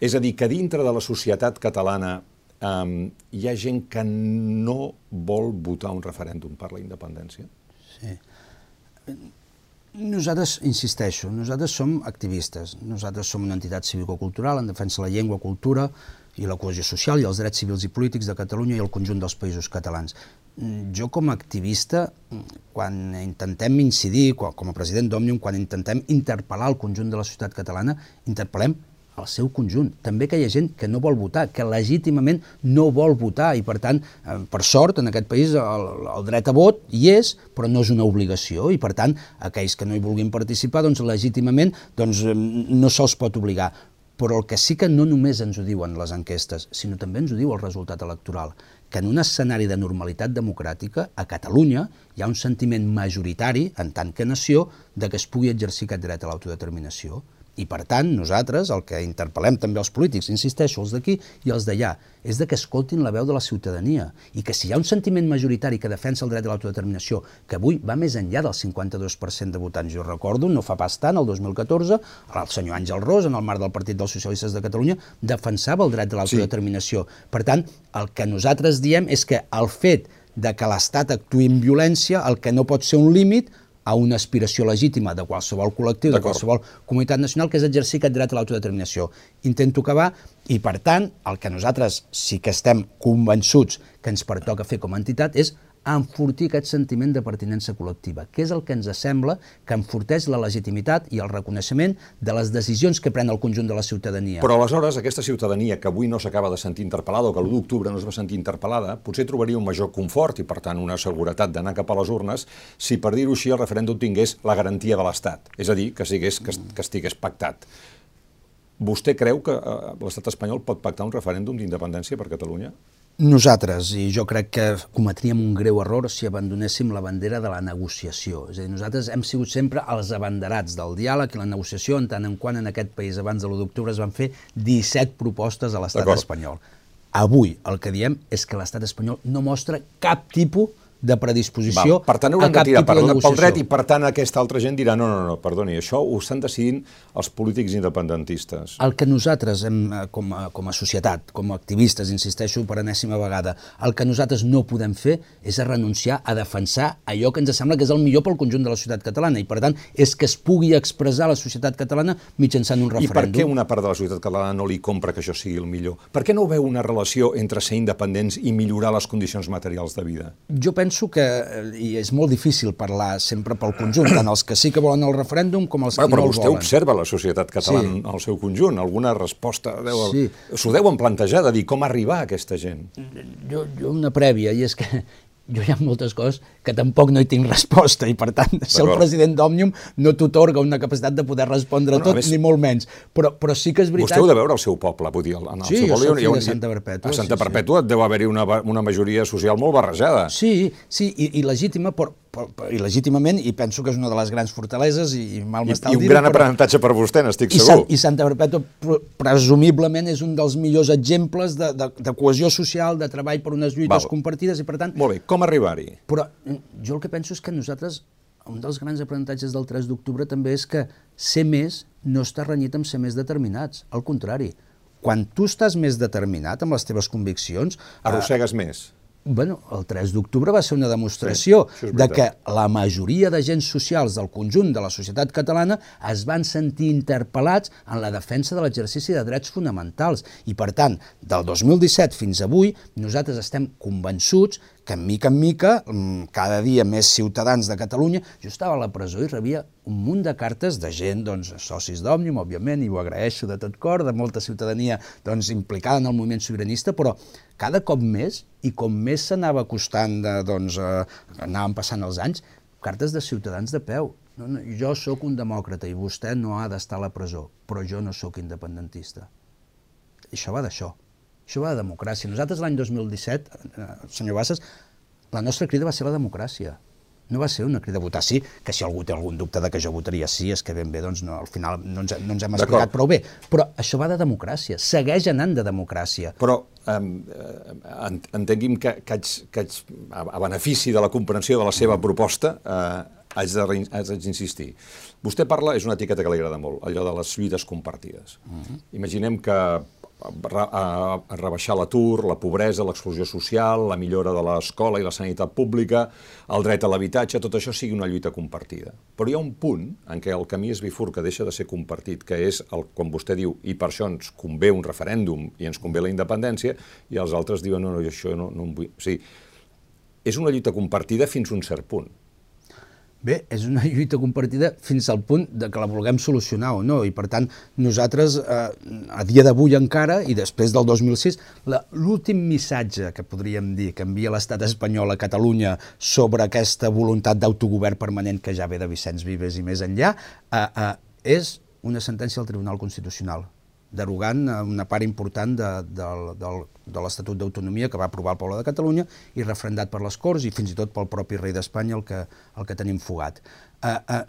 És a dir, que dintre de la societat catalana um, hi ha gent que no vol votar un referèndum per la independència? Sí. Nosaltres, insisteixo, nosaltres som activistes, nosaltres som una entitat cívico-cultural en defensa de la llengua, cultura i la cohesió social i els drets civils i polítics de Catalunya i el conjunt dels països catalans. Jo com a activista, quan intentem incidir, com a president d'Òmnium, quan intentem interpel·lar el conjunt de la societat catalana, interpel·lem al seu conjunt. També que hi ha gent que no vol votar, que legítimament no vol votar i per tant, eh, per sort, en aquest país el, el dret a vot hi és, però no és una obligació i per tant, aquells que no hi vulguin participar, doncs legítimament doncs, no se'ls pot obligar però el que sí que no només ens ho diuen les enquestes, sinó també ens ho diu el resultat electoral, que en un escenari de normalitat democràtica, a Catalunya hi ha un sentiment majoritari, en tant que nació, de que es pugui exercir aquest dret a l'autodeterminació. I per tant, nosaltres el que interpel·lem també els polítics, insisteixo, els d'aquí i els d'allà, és de que escoltin la veu de la ciutadania i que si hi ha un sentiment majoritari que defensa el dret de l'autodeterminació, que avui va més enllà del 52% de votants, jo recordo, no fa pas tant, el 2014, el senyor Àngel Ros, en el marc del Partit dels Socialistes de Catalunya, defensava el dret de l'autodeterminació. Sí. Per tant, el que nosaltres diem és que el fet de que l'Estat actuï amb violència, el que no pot ser un límit, a una aspiració legítima de qualsevol col·lectiu, de qualsevol comunitat nacional, que és exercir aquest dret a l'autodeterminació. Intento acabar i, per tant, el que nosaltres sí que estem convençuts que ens pertoca fer com a entitat és enfortir aquest sentiment de pertinença col·lectiva, que és el que ens sembla que enforteix la legitimitat i el reconeixement de les decisions que pren el conjunt de la ciutadania. Però aleshores aquesta ciutadania que avui no s'acaba de sentir interpel·lada o que l'1 d'octubre no es va sentir interpel·lada, potser trobaria un major confort i, per tant, una seguretat d'anar cap a les urnes si, per dir-ho així, el referèndum tingués la garantia de l'Estat, és a dir, que, sigués, que, que estigués pactat. Vostè creu que eh, l'estat espanyol pot pactar un referèndum d'independència per Catalunya? Nosaltres, i jo crec que cometríem un greu error si abandonéssim la bandera de la negociació. És a dir, nosaltres hem sigut sempre els abanderats del diàleg i la negociació, en tant en quant en aquest país abans de l'1 d'octubre es van fer 17 propostes a l'estat espanyol. Avui el que diem és que l'estat espanyol no mostra cap tipus de predisposició Val. per tant, haurem de tirar per, pel dret i per tant aquesta altra gent dirà no, no, no, perdoni, això ho estan decidint els polítics independentistes. El que nosaltres hem, eh, com, a, com a societat, com a activistes, insisteixo per enèsima vegada, el que nosaltres no podem fer és a renunciar a defensar allò que ens sembla que és el millor pel conjunt de la societat catalana i per tant és que es pugui expressar la societat catalana mitjançant un referèndum. I per què una part de la societat catalana no li compra que això sigui el millor? Per què no veu una relació entre ser independents i millorar les condicions materials de vida? Jo penso penso que, eh, i és molt difícil parlar sempre pel conjunt, tant els que sí que volen el referèndum com els bueno, que no el volen. Però vostè observa la societat catalana sí. al seu conjunt, alguna resposta deu... Sí. S'ho deuen plantejar, de dir com arribar a aquesta gent. Jo, jo una prèvia, i és que jo hi ha moltes coses que tampoc no hi tinc resposta i per tant ser el president d'Òmnium no t'otorga una capacitat de poder respondre bueno, tot més, ni molt menys. Però, però sí que és veritat Vostè heu de veure el seu poble vull dir, en el sí, seu poble, jo soc de Santa Perpètua a Santa sí, Perpètua sí. deu haver-hi una, una majoria social molt barrejada. Sí, sí i, i legítima però, i legítimament, i penso que és una de les grans fortaleses, i, i mal m'està I, i un gran però... aprenentatge per vostè, n'estic segur. I, I Santa Perpètua, presumiblement, és un dels millors exemples de, de, de cohesió social, de treball per unes lluites Val. compartides, i per tant... Molt bé, com arribar-hi? Però mm, jo el que penso és que nosaltres, un dels grans aprenentatges del 3 d'octubre també és que ser més no està renyit amb ser més determinats, al contrari, quan tu estàs més determinat amb les teves conviccions... Arrossegues eh, més bueno, el 3 d'octubre va ser una demostració sí, de que la majoria d'agents socials del conjunt de la societat catalana es van sentir interpel·lats en la defensa de l'exercici de drets fonamentals. I, per tant, del 2017 fins avui, nosaltres estem convençuts que, mica en mica, mm, cada dia més ciutadans de Catalunya... Jo estava a la presó i rebia un munt de cartes de gent, doncs, socis d'Òmnium, òbviament, i ho agraeixo de tot cor, de molta ciutadania doncs, implicada en el moviment sobiranista, però cada cop més, i com més s'anava costant, de, doncs, eh, anaven passant els anys, cartes de ciutadans de peu. No, no, jo sóc un demòcrata i vostè no ha d'estar a la presó, però jo no sóc independentista. I això va d'això. Això va de democràcia. Nosaltres l'any 2017, eh, senyor Bassas, la nostra crida va ser la democràcia no va ser una crida a votar sí, que si algú té algun dubte de que jo votaria sí, és que ben bé, doncs no, al final no ens, no ens hem explicat prou bé. Però això va de democràcia, segueix anant de democràcia. Però um, entengui'm que, que, haig, que haig, a, a benefici de la comprensió de la seva proposta, eh, haig d'insistir. Vostè parla, és una etiqueta que li agrada molt, allò de les lluites compartides. Uh -huh. Imaginem que a, rebaixar l'atur, la pobresa, l'exclusió social, la millora de l'escola i la sanitat pública, el dret a l'habitatge, tot això sigui una lluita compartida. Però hi ha un punt en què el camí es bifurca, deixa de ser compartit, que és, el, quan vostè diu, i per això ens convé un referèndum i ens convé la independència, i els altres diuen, no, no, això no, no em vull... O sigui, és una lluita compartida fins a un cert punt Bé, és una lluita compartida fins al punt de que la vulguem solucionar o no, i per tant nosaltres eh, a dia d'avui encara, i després del 2006, l'últim missatge que podríem dir que envia l'estat espanyol a Catalunya sobre aquesta voluntat d'autogovern permanent que ja ve de Vicenç Vives i més enllà, eh, eh, és una sentència del Tribunal Constitucional derogant una part important de, de, de, de l'Estatut d'Autonomia que va aprovar el poble de Catalunya i refrendat per les Corts i fins i tot pel propi rei d'Espanya el, que, el que tenim fugat. Uh, uh,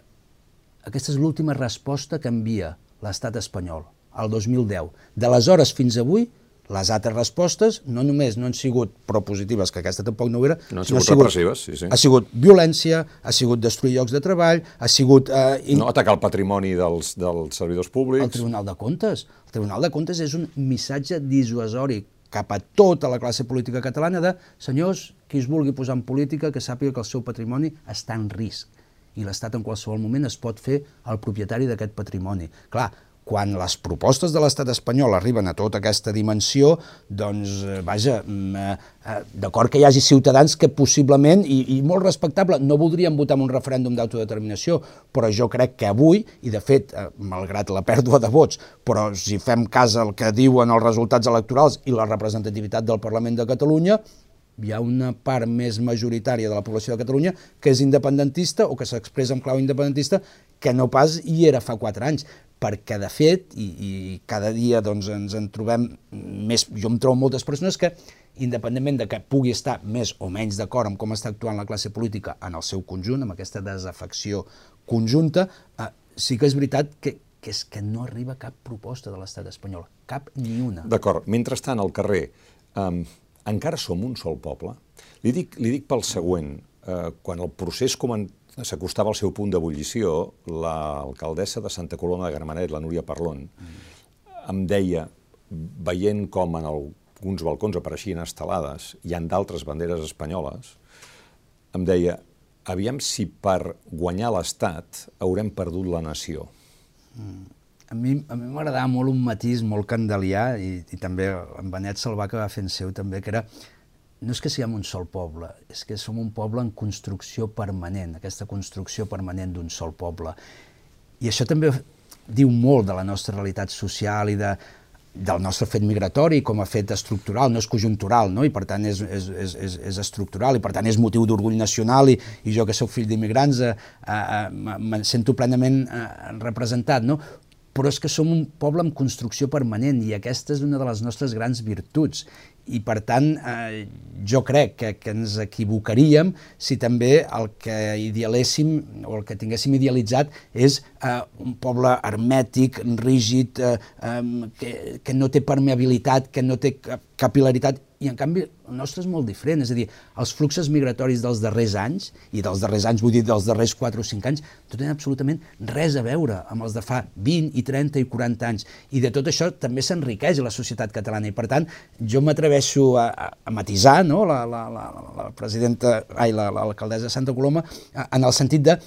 aquesta és l'última resposta que envia l'estat espanyol, al 2010. D'aleshores fins avui, les altres respostes no només no han sigut propositives, que aquesta tampoc no ho era, no han sigut, sigut repressives, sí, sí. Ha sigut violència, ha sigut destruir llocs de treball, ha sigut... Eh, in... No atacar el patrimoni dels, dels servidors públics... El Tribunal de Comptes. Tribunal de Comptes és un missatge dissuasori cap a tota la classe política catalana de senyors, qui es vulgui posar en política, que sàpiga que el seu patrimoni està en risc i l'Estat en qualsevol moment es pot fer el propietari d'aquest patrimoni. Clar, quan les propostes de l'estat espanyol arriben a tota aquesta dimensió, doncs, eh, vaja, mm, eh, eh, d'acord que hi hagi ciutadans que possiblement, i, i molt respectable, no voldrien votar en un referèndum d'autodeterminació, però jo crec que avui, i de fet, malgrat la pèrdua de vots, però si fem cas al que diuen els resultats electorals i la representativitat del Parlament de Catalunya, hi ha una part més majoritària de la població de Catalunya que és independentista o que s'expressa en clau independentista que no pas hi era fa quatre anys perquè de fet, i, i cada dia doncs, ens en trobem més, jo em trobo moltes persones que, independentment de que pugui estar més o menys d'acord amb com està actuant la classe política en el seu conjunt, amb aquesta desafecció conjunta, eh, sí que és veritat que, que és que no arriba cap proposta de l'estat espanyol, cap ni una. D'acord, mentrestant al carrer eh, encara som un sol poble? Li dic, li dic pel següent, eh, quan el procés comen s'acostava al seu punt d'ebullició, l'alcaldessa de Santa Coloma de Gramenet, la Núria Parlon, mm. em deia, veient com en alguns balcons apareixien estelades i en d'altres banderes espanyoles, em deia, aviam si per guanyar l'Estat haurem perdut la nació. Mm. A mi a mi m'agradava molt un matís molt candelià i, i també en Benet Salvà que va fent seu també, que era no és que siguem un sol poble, és que som un poble en construcció permanent, aquesta construcció permanent d'un sol poble. I això també diu molt de la nostra realitat social i de, del nostre fet migratori com a fet estructural, no és conjuntural, no? i per tant és, és, és, és, estructural, i per tant és motiu d'orgull nacional, i, i jo que sóc fill d'immigrants eh, eh, me sento plenament eh, representat, no? però és que som un poble amb construcció permanent i aquesta és una de les nostres grans virtuts i per tant eh, jo crec que, que ens equivocaríem si també el que idealéssim o el que tinguéssim idealitzat és eh, un poble hermètic, rígid, eh, eh, que, que no té permeabilitat, que no té capilaritat i en canvi el nostre és molt diferent, és a dir, els fluxos migratoris dels darrers anys, i dels darrers anys vull dir dels darrers 4 o 5 anys, no tenen absolutament res a veure amb els de fa 20 i 30 i 40 anys, i de tot això també s'enriqueix la societat catalana, i per tant jo m'atreveixo a, a, a matisar no? la, la, la, la presidenta, ai, l'alcaldessa de Santa Coloma, en el sentit de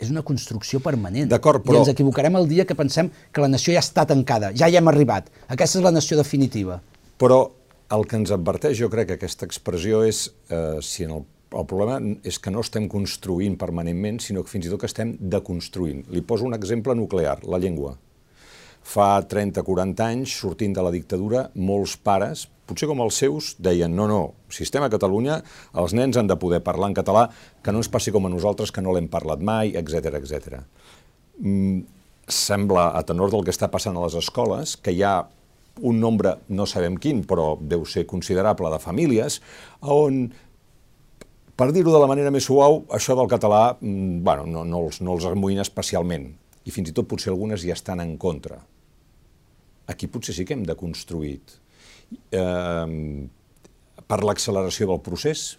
és una construcció permanent. D'acord, però... I ens equivocarem el dia que pensem que la nació ja està tancada, ja hi hem arribat. Aquesta és la nació definitiva. Però el que ens adverteix, jo crec que aquesta expressió és eh, si en el, el problema és que no estem construint permanentment, sinó que fins i tot que estem deconstruint. Li poso un exemple nuclear, la llengua. Fa 30-40 anys, sortint de la dictadura, molts pares, potser com els seus, deien no, no, sistema a Catalunya, els nens han de poder parlar en català, que no ens passi com a nosaltres, que no l'hem parlat mai, etc etc. Mm, sembla, a tenor del que està passant a les escoles, que hi ha un nombre, no sabem quin, però deu ser considerable, de famílies, on, per dir-ho de la manera més suau, això del català mm, bueno, no, no, els, no els amoïna especialment, i fins i tot potser algunes ja estan en contra. Aquí potser sí que hem de construir. Eh, per l'acceleració del procés,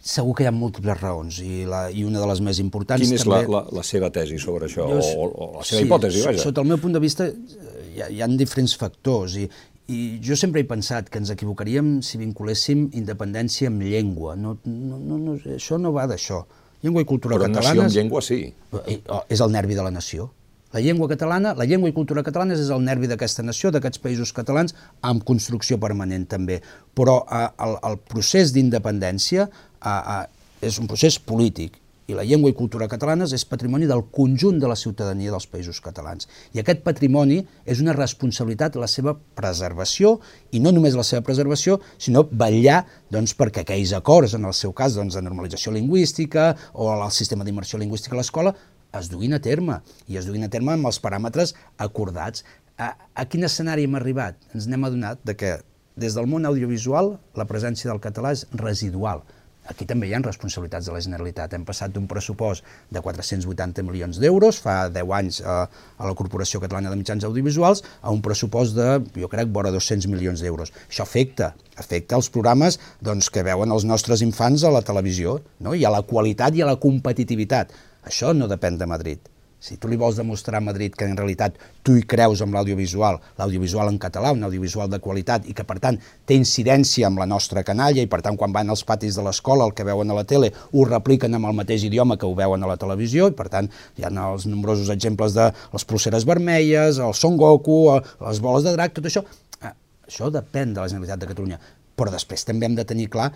Segur que hi ha múltiples raons i, la, i una de les més importants... Quina és també... la, la, la seva tesi sobre això, jo, o, o la seva sí, hipòtesi, vaja? Sota el meu punt de vista hi ha, hi ha diferents factors i, i jo sempre he pensat que ens equivocaríem si vinculéssim independència amb llengua. No, no, no, no, això no va d'això. Llengua i cultura Però catalanes... Però nació amb llengua sí. Eh, oh, és el nervi de la nació. La llengua catalana, la llengua i cultura catalanes és el nervi d'aquesta nació, d'aquests països catalans, amb construcció permanent també. Però eh, el, el procés d'independència eh, eh, és un procés polític i la llengua i cultura catalanes és patrimoni del conjunt de la ciutadania dels països catalans. I aquest patrimoni és una responsabilitat la seva preservació, i no només la seva preservació, sinó vetllar doncs, perquè aquells acords, en el seu cas doncs, de normalització lingüística o el sistema d'immersió lingüística a l'escola, es duguin a terme, i es duguin a terme amb els paràmetres acordats. A, a quin escenari hem arribat? Ens n'hem adonat de que des del món audiovisual la presència del català és residual Aquí també hi ha responsabilitats de la Generalitat. Hem passat d'un pressupost de 480 milions d'euros fa 10 anys a, a la Corporació Catalana de Mitjans Audiovisuals a un pressupost de, jo crec, vora 200 milions d'euros. Això afecta, afecta els programes doncs, que veuen els nostres infants a la televisió, no? i a la qualitat i a la competitivitat. Això no depèn de Madrid. Si tu li vols demostrar a Madrid que en realitat tu hi creus amb l'audiovisual, l'audiovisual en català, un audiovisual de qualitat i que per tant té incidència amb la nostra canalla i per tant quan van als patis de l'escola el que veuen a la tele ho repliquen amb el mateix idioma que ho veuen a la televisió i per tant hi ha els nombrosos exemples de les pulseres vermelles, el Son Goku, les boles de drac, tot això. Eh, això depèn de la Generalitat de Catalunya. Però després també hem de tenir clar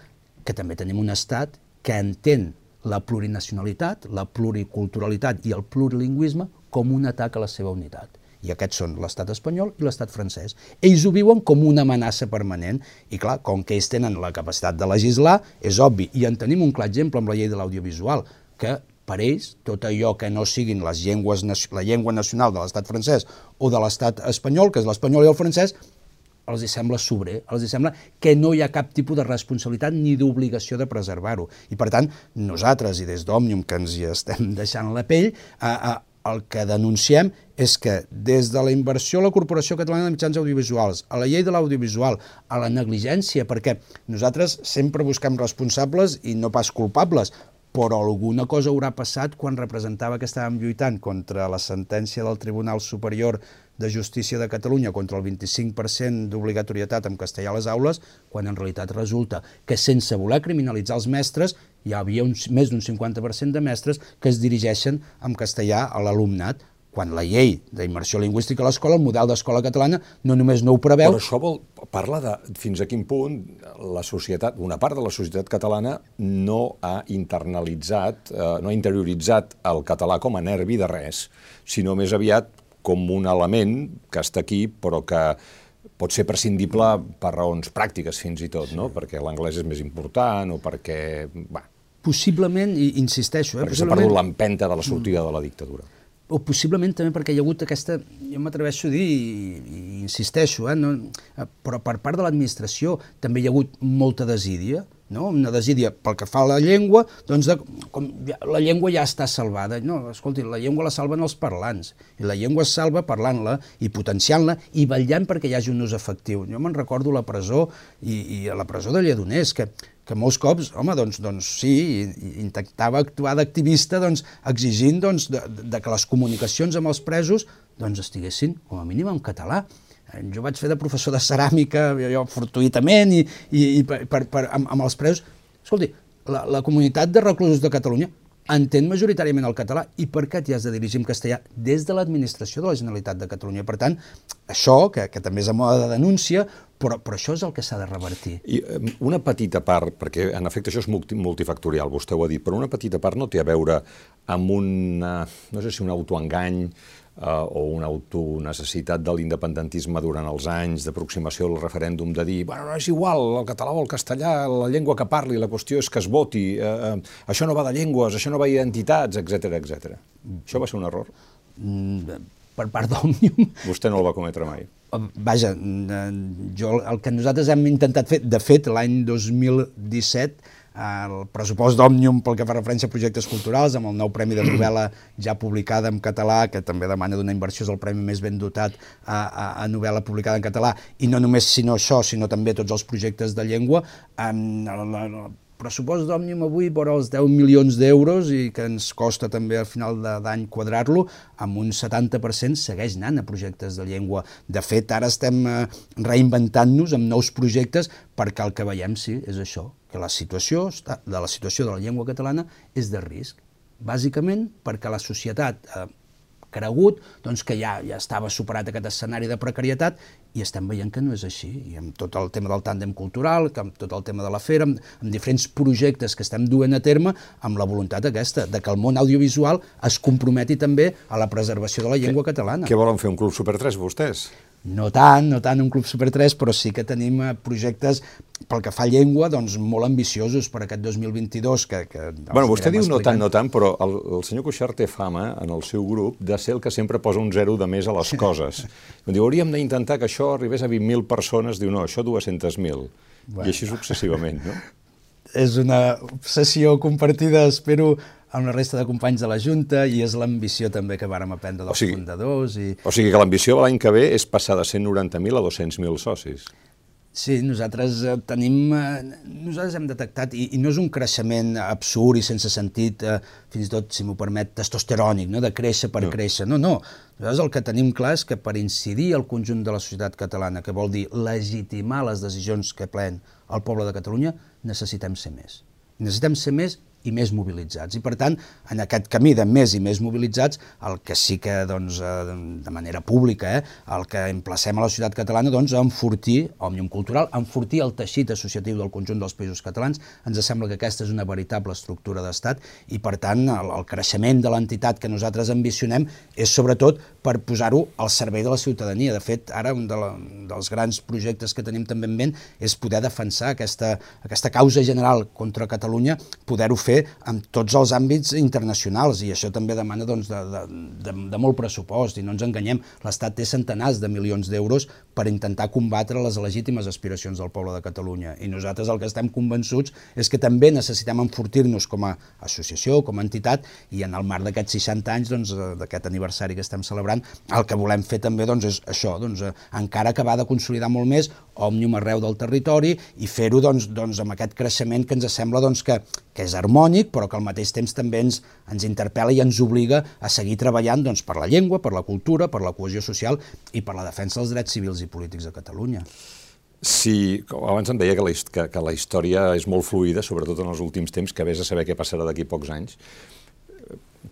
que també tenim un estat que entén la plurinacionalitat, la pluriculturalitat i el plurilingüisme com un atac a la seva unitat. I aquests són l'estat espanyol i l'estat francès. Ells ho viuen com una amenaça permanent i, clar, com que ells tenen la capacitat de legislar, és obvi. I en tenim un clar exemple amb la llei de l'audiovisual, que per ells tot allò que no siguin les llengües, la llengua nacional de l'estat francès o de l'estat espanyol, que és l'espanyol i el francès, els hi sembla sobrer, els hi sembla que no hi ha cap tipus de responsabilitat ni d'obligació de preservar-ho. I per tant, nosaltres, i des d'Òmnium, que ens hi estem deixant la pell, eh, eh, el que denunciem és que des de la inversió a la Corporació Catalana de Mitjans Audiovisuals, a la llei de l'audiovisual, a la negligència, perquè nosaltres sempre busquem responsables i no pas culpables, però alguna cosa haurà passat quan representava que estàvem lluitant contra la sentència del Tribunal Superior de Justícia de Catalunya contra el 25% d'obligatorietat en castellà a les aules, quan en realitat resulta que sense voler criminalitzar els mestres hi havia un, més d'un 50% de mestres que es dirigeixen en castellà a l'alumnat, quan la llei d'immersió lingüística a l'escola, el model d'escola catalana, no només no ho preveu... Però això vol, parla de fins a quin punt la societat, una part de la societat catalana no ha internalitzat, eh, no ha interioritzat el català com a nervi de res, sinó més aviat com un element que està aquí però que pot ser prescindible per raons pràctiques fins i tot, no? perquè l'anglès és més important o perquè... Bah, possiblement, i insisteixo... Eh, perquè s'ha perdut l'empenta de la sortida de la dictadura. O possiblement també perquè hi ha hagut aquesta, jo m'atreveixo a dir i, i insisteixo, eh, no, però per part de l'administració també hi ha hagut molta desídia, no? una desídia pel que fa a la llengua, doncs de, com ja, la llengua ja està salvada. No, escolti, la llengua la salven els parlants, i la llengua es salva parlant-la i potenciant-la i vetllant perquè hi hagi un ús efectiu. Jo me'n recordo la presó i, i a la presó de Lledoners, que que molts cops, home, doncs, doncs sí, intentava actuar d'activista doncs, exigint doncs, de, de que les comunicacions amb els presos doncs, estiguessin, com a mínim, en català. Eh, jo vaig fer de professor de ceràmica, jo fortuïtament, i, i, i per, per, amb, amb els presos. Escolti, la, la comunitat de reclusos de Catalunya entén majoritàriament el català i per què t'hi has de dirigir en castellà des de l'administració de la Generalitat de Catalunya. Per tant, això, que, que també és a moda de denúncia, però, però això és el que s'ha de revertir. I una petita part, perquè en efecte això és multifactorial, vostè ho ha dit, però una petita part no té a veure amb un, no sé si un autoengany, eh, o una autonecessitat de l'independentisme durant els anys d'aproximació al referèndum de dir, bueno, no és igual, el català o el castellà, la llengua que parli, la qüestió és que es voti, eh, eh, això no va de llengües, això no va d'identitats, etc etc. Això va ser un error? Mm, per part d'Òmnium... Vostè no el va cometre mai? Vaja, jo, el que nosaltres hem intentat fer, de fet, l'any 2017 el pressupost d'Òmnium pel que fa referència a projectes culturals, amb el nou Premi de novel·la ja publicada en català, que també demana d'una inversió, és el premi més ben dotat a, a, a novel·la publicada en català, i no només sinó això, sinó també tots els projectes de llengua, en, el, el pressupost d'Òmnium avui vora els 10 milions d'euros i que ens costa també al final d'any quadrar-lo, amb un 70% segueix anant a projectes de llengua. De fet, ara estem eh, reinventant-nos amb nous projectes perquè el que veiem, sí, és això, que la situació de la situació de la llengua catalana és de risc. Bàsicament perquè la societat ha cregut doncs, que ja, ja estava superat aquest escenari de precarietat i estem veient que no és així. I amb tot el tema del tàndem cultural, amb tot el tema de la fera, amb, amb diferents projectes que estem duent a terme, amb la voluntat aquesta, de que el món audiovisual es comprometi també a la preservació de la llengua catalana. Què volen fer, un Club Super 3, vostès? No tant, no tant un Club Super 3, però sí que tenim eh, projectes pel que fa a llengua, doncs molt ambiciosos per aquest 2022. Que, que bueno, vostè diu explicant. no tant, no tant, però el, el senyor Cuixart té fama en el seu grup de ser el que sempre posa un zero de més a les coses. diu, hauríem d'intentar que això arribés a 20.000 persones, diu, no, això 200.000. Bueno. I així successivament, no? És una obsessió compartida, espero, amb la resta de companys de la Junta i és l'ambició també que vàrem aprendre dels o sigui, fundadors. I... O sigui que l'ambició l'any que ve és passar de 190.000 a 200.000 socis. Sí, nosaltres eh, tenim, eh, nosaltres hem detectat, i, i no és un creixement absurd i sense sentit, eh, fins i tot, si m'ho permet, testosterònic, no? de créixer per no. créixer, no, no. Nosaltres el que tenim clar és que per incidir al conjunt de la societat catalana, que vol dir legitimar les decisions que plen el poble de Catalunya, necessitem ser més. Necessitem ser més i més mobilitzats. I per tant, en aquest camí de més i més mobilitzats, el que sí que doncs, eh, de manera pública, eh, el que emplacem a la societat catalana doncs, a enfortir Òmnium Cultural, a enfortir el teixit associatiu del conjunt dels països catalans. Ens sembla que aquesta és una veritable estructura d'estat i per tant el, el creixement de l'entitat que nosaltres ambicionem és sobretot per posar-ho al servei de la ciutadania. De fet, ara un de la, dels grans projectes que tenim també en ment és poder defensar aquesta, aquesta causa general contra Catalunya, poder-ho fer fer en tots els àmbits internacionals i això també demana doncs, de, de, de, de molt pressupost i no ens enganyem, l'Estat té centenars de milions d'euros per intentar combatre les legítimes aspiracions del poble de Catalunya i nosaltres el que estem convençuts és que també necessitem enfortir-nos com a associació, com a entitat i en el marc d'aquests 60 anys doncs, d'aquest aniversari que estem celebrant el que volem fer també doncs, és això, doncs, encara acabar de consolidar molt més Òmnium arreu del territori i fer-ho doncs, doncs, amb aquest creixement que ens sembla doncs, que, que és harmònic, però que al mateix temps també ens, ens interpel·la i ens obliga a seguir treballant doncs, per la llengua, per la cultura, per la cohesió social i per la defensa dels drets civils i polítics de Catalunya. Sí, abans em deia que la, que, que la història és molt fluida, sobretot en els últims temps, que vés a saber què passarà d'aquí pocs anys.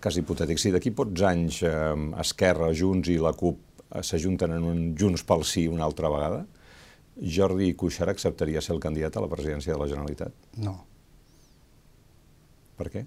Cas hipotètic, si d'aquí pocs anys eh, Esquerra, Junts i la CUP eh, s'ajunten en un Junts pel Sí una altra vegada, Jordi Cuixart acceptaria ser el candidat a la presidència de la Generalitat? No. Per què?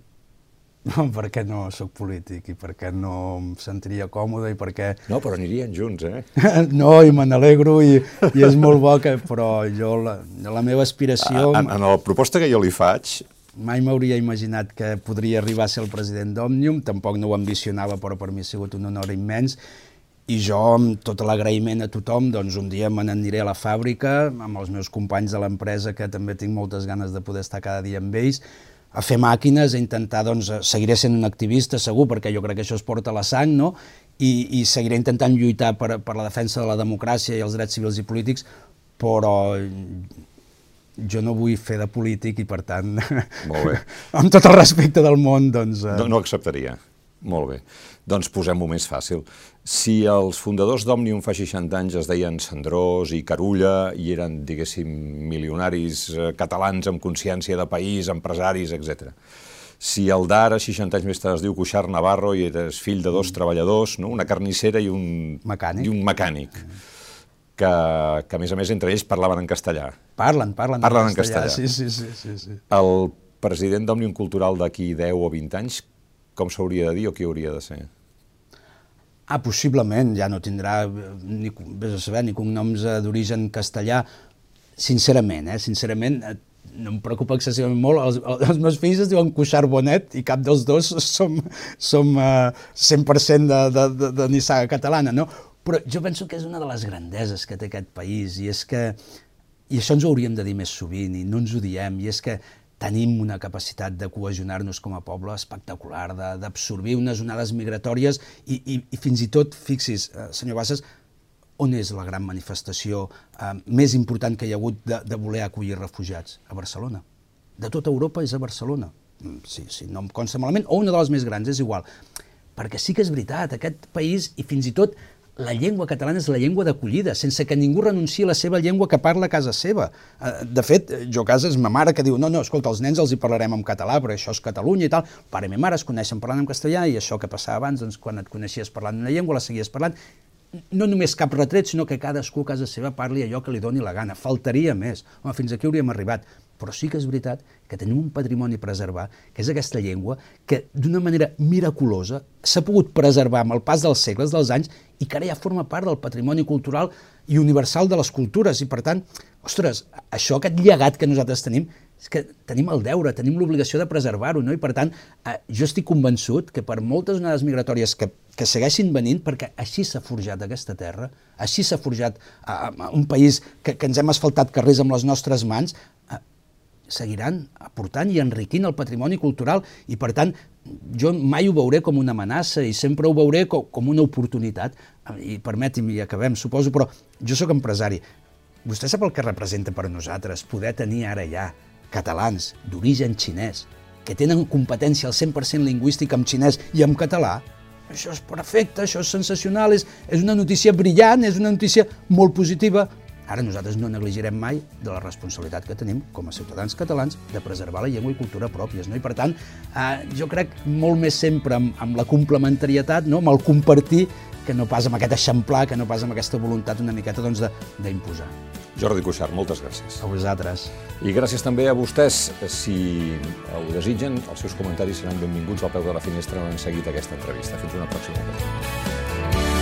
No, perquè no sóc polític i perquè no em sentiria còmode i perquè... No, però anirien junts, eh? no, i me n'alegro i, i és molt bo que... Però jo, la, la meva aspiració... En, en la proposta que jo li faig, mai m'hauria imaginat que podria arribar a ser el president d'Òmnium, tampoc no ho ambicionava, però per mi ha sigut un honor immens, i jo, amb tot l'agraïment a tothom, doncs un dia me n'aniré a la fàbrica, amb els meus companys de l'empresa, que també tinc moltes ganes de poder estar cada dia amb ells, a fer màquines, a intentar, doncs, seguiré sent un activista segur, perquè jo crec que això es porta a la sang, no? I, i seguiré intentant lluitar per, per la defensa de la democràcia i els drets civils i polítics, però jo no vull fer de polític i, per tant, Molt bé. amb tot el respecte del món, doncs... Eh... No, no acceptaria. Molt bé. Doncs posem-ho més fàcil. Si els fundadors d'Òmnium fa 60 anys es deien Sandrós i Carulla i eren, diguéssim, milionaris eh, catalans amb consciència de país, empresaris, etc. Si el d'ara, 60 anys més tard, es diu Cuixart Navarro i eres fill de dos mm. treballadors, no? una carnissera i un mecànic, i un mecànic que, que, a més a més, entre ells parlaven en castellà. Parlen, parlen, parlen en castellà. En castellà. Sí, sí, sí, sí, sí. El president d'Òmnium Cultural d'aquí 10 o 20 anys, com s'hauria de dir o qui hauria de ser? Ah, possiblement, ja no tindrà, ni, vés a saber, ni cognoms eh, d'origen castellà. Sincerament, eh, sincerament, eh, no em preocupa excessivament molt. Els, els meus fills es diuen Cuixart Bonet i cap dels dos som, som uh, 100% de, de, de, de nissaga catalana, no? Però jo penso que és una de les grandeses que té aquest país i és que, i això ens ho hauríem de dir més sovint i no ens ho diem, i és que tenim una capacitat de cohesionar-nos com a poble espectacular, d'absorbir unes onades migratòries i, i, i fins i tot, fixis, eh, senyor Bassas, on és la gran manifestació eh, més important que hi ha hagut de, de voler acollir refugiats? A Barcelona. De tota Europa és a Barcelona. Mm, sí, sí, no em consta malament, o una de les més grans, és igual. Perquè sí que és veritat, aquest país, i fins i tot la llengua catalana és la llengua d'acollida, sense que ningú renunciï a la seva llengua que parla a casa seva. Eh, de fet, jo a casa és ma mare que diu no, no, escolta, els nens els hi parlarem en català, però això és Catalunya i tal. Pare i ma mare es coneixen parlant en castellà i això que passava abans, doncs, quan et coneixies parlant una llengua, la seguies parlant. No només cap retret, sinó que cadascú a casa seva parli allò que li doni la gana. Faltaria més. Home, fins aquí hauríem arribat. Però sí que és veritat que tenim un patrimoni a preservar, que és aquesta llengua, que d'una manera miraculosa s'ha pogut preservar amb el pas dels segles, dels anys, i que ara ja forma part del patrimoni cultural i universal de les cultures. I per tant, ostres, això, aquest llegat que nosaltres tenim, és que tenim el deure, tenim l'obligació de preservar-ho, no? I per tant, eh, jo estic convençut que per moltes onades migratòries que, que segueixin venint, perquè així s'ha forjat aquesta terra, així s'ha forjat eh, un país que, que ens hem asfaltat carrers amb les nostres mans, eh, seguiran aportant i enriquint el patrimoni cultural i, per tant, jo mai ho veuré com una amenaça i sempre ho veuré com, com una oportunitat. I permeti'm, i acabem, suposo, però jo sóc empresari. Vostè sap el que representa per nosaltres poder tenir ara ja catalans d'origen xinès que tenen competència al 100% lingüística amb xinès i amb català, això és perfecte, això és sensacional, és, és una notícia brillant, és una notícia molt positiva, Ara nosaltres no negligirem mai de la responsabilitat que tenim com a ciutadans catalans de preservar la llengua i cultura pròpies. No? I per tant, eh, jo crec molt més sempre amb, amb la complementarietat, no? amb el compartir, que no pas amb aquest eixamplar, que no pas amb aquesta voluntat una miqueta doncs, d'imposar. Jordi Cuixart, moltes gràcies. A vosaltres. I gràcies també a vostès. Si ho desitgen, els seus comentaris seran benvinguts al peu de la finestra on han seguit aquesta entrevista. Fins una pròxima.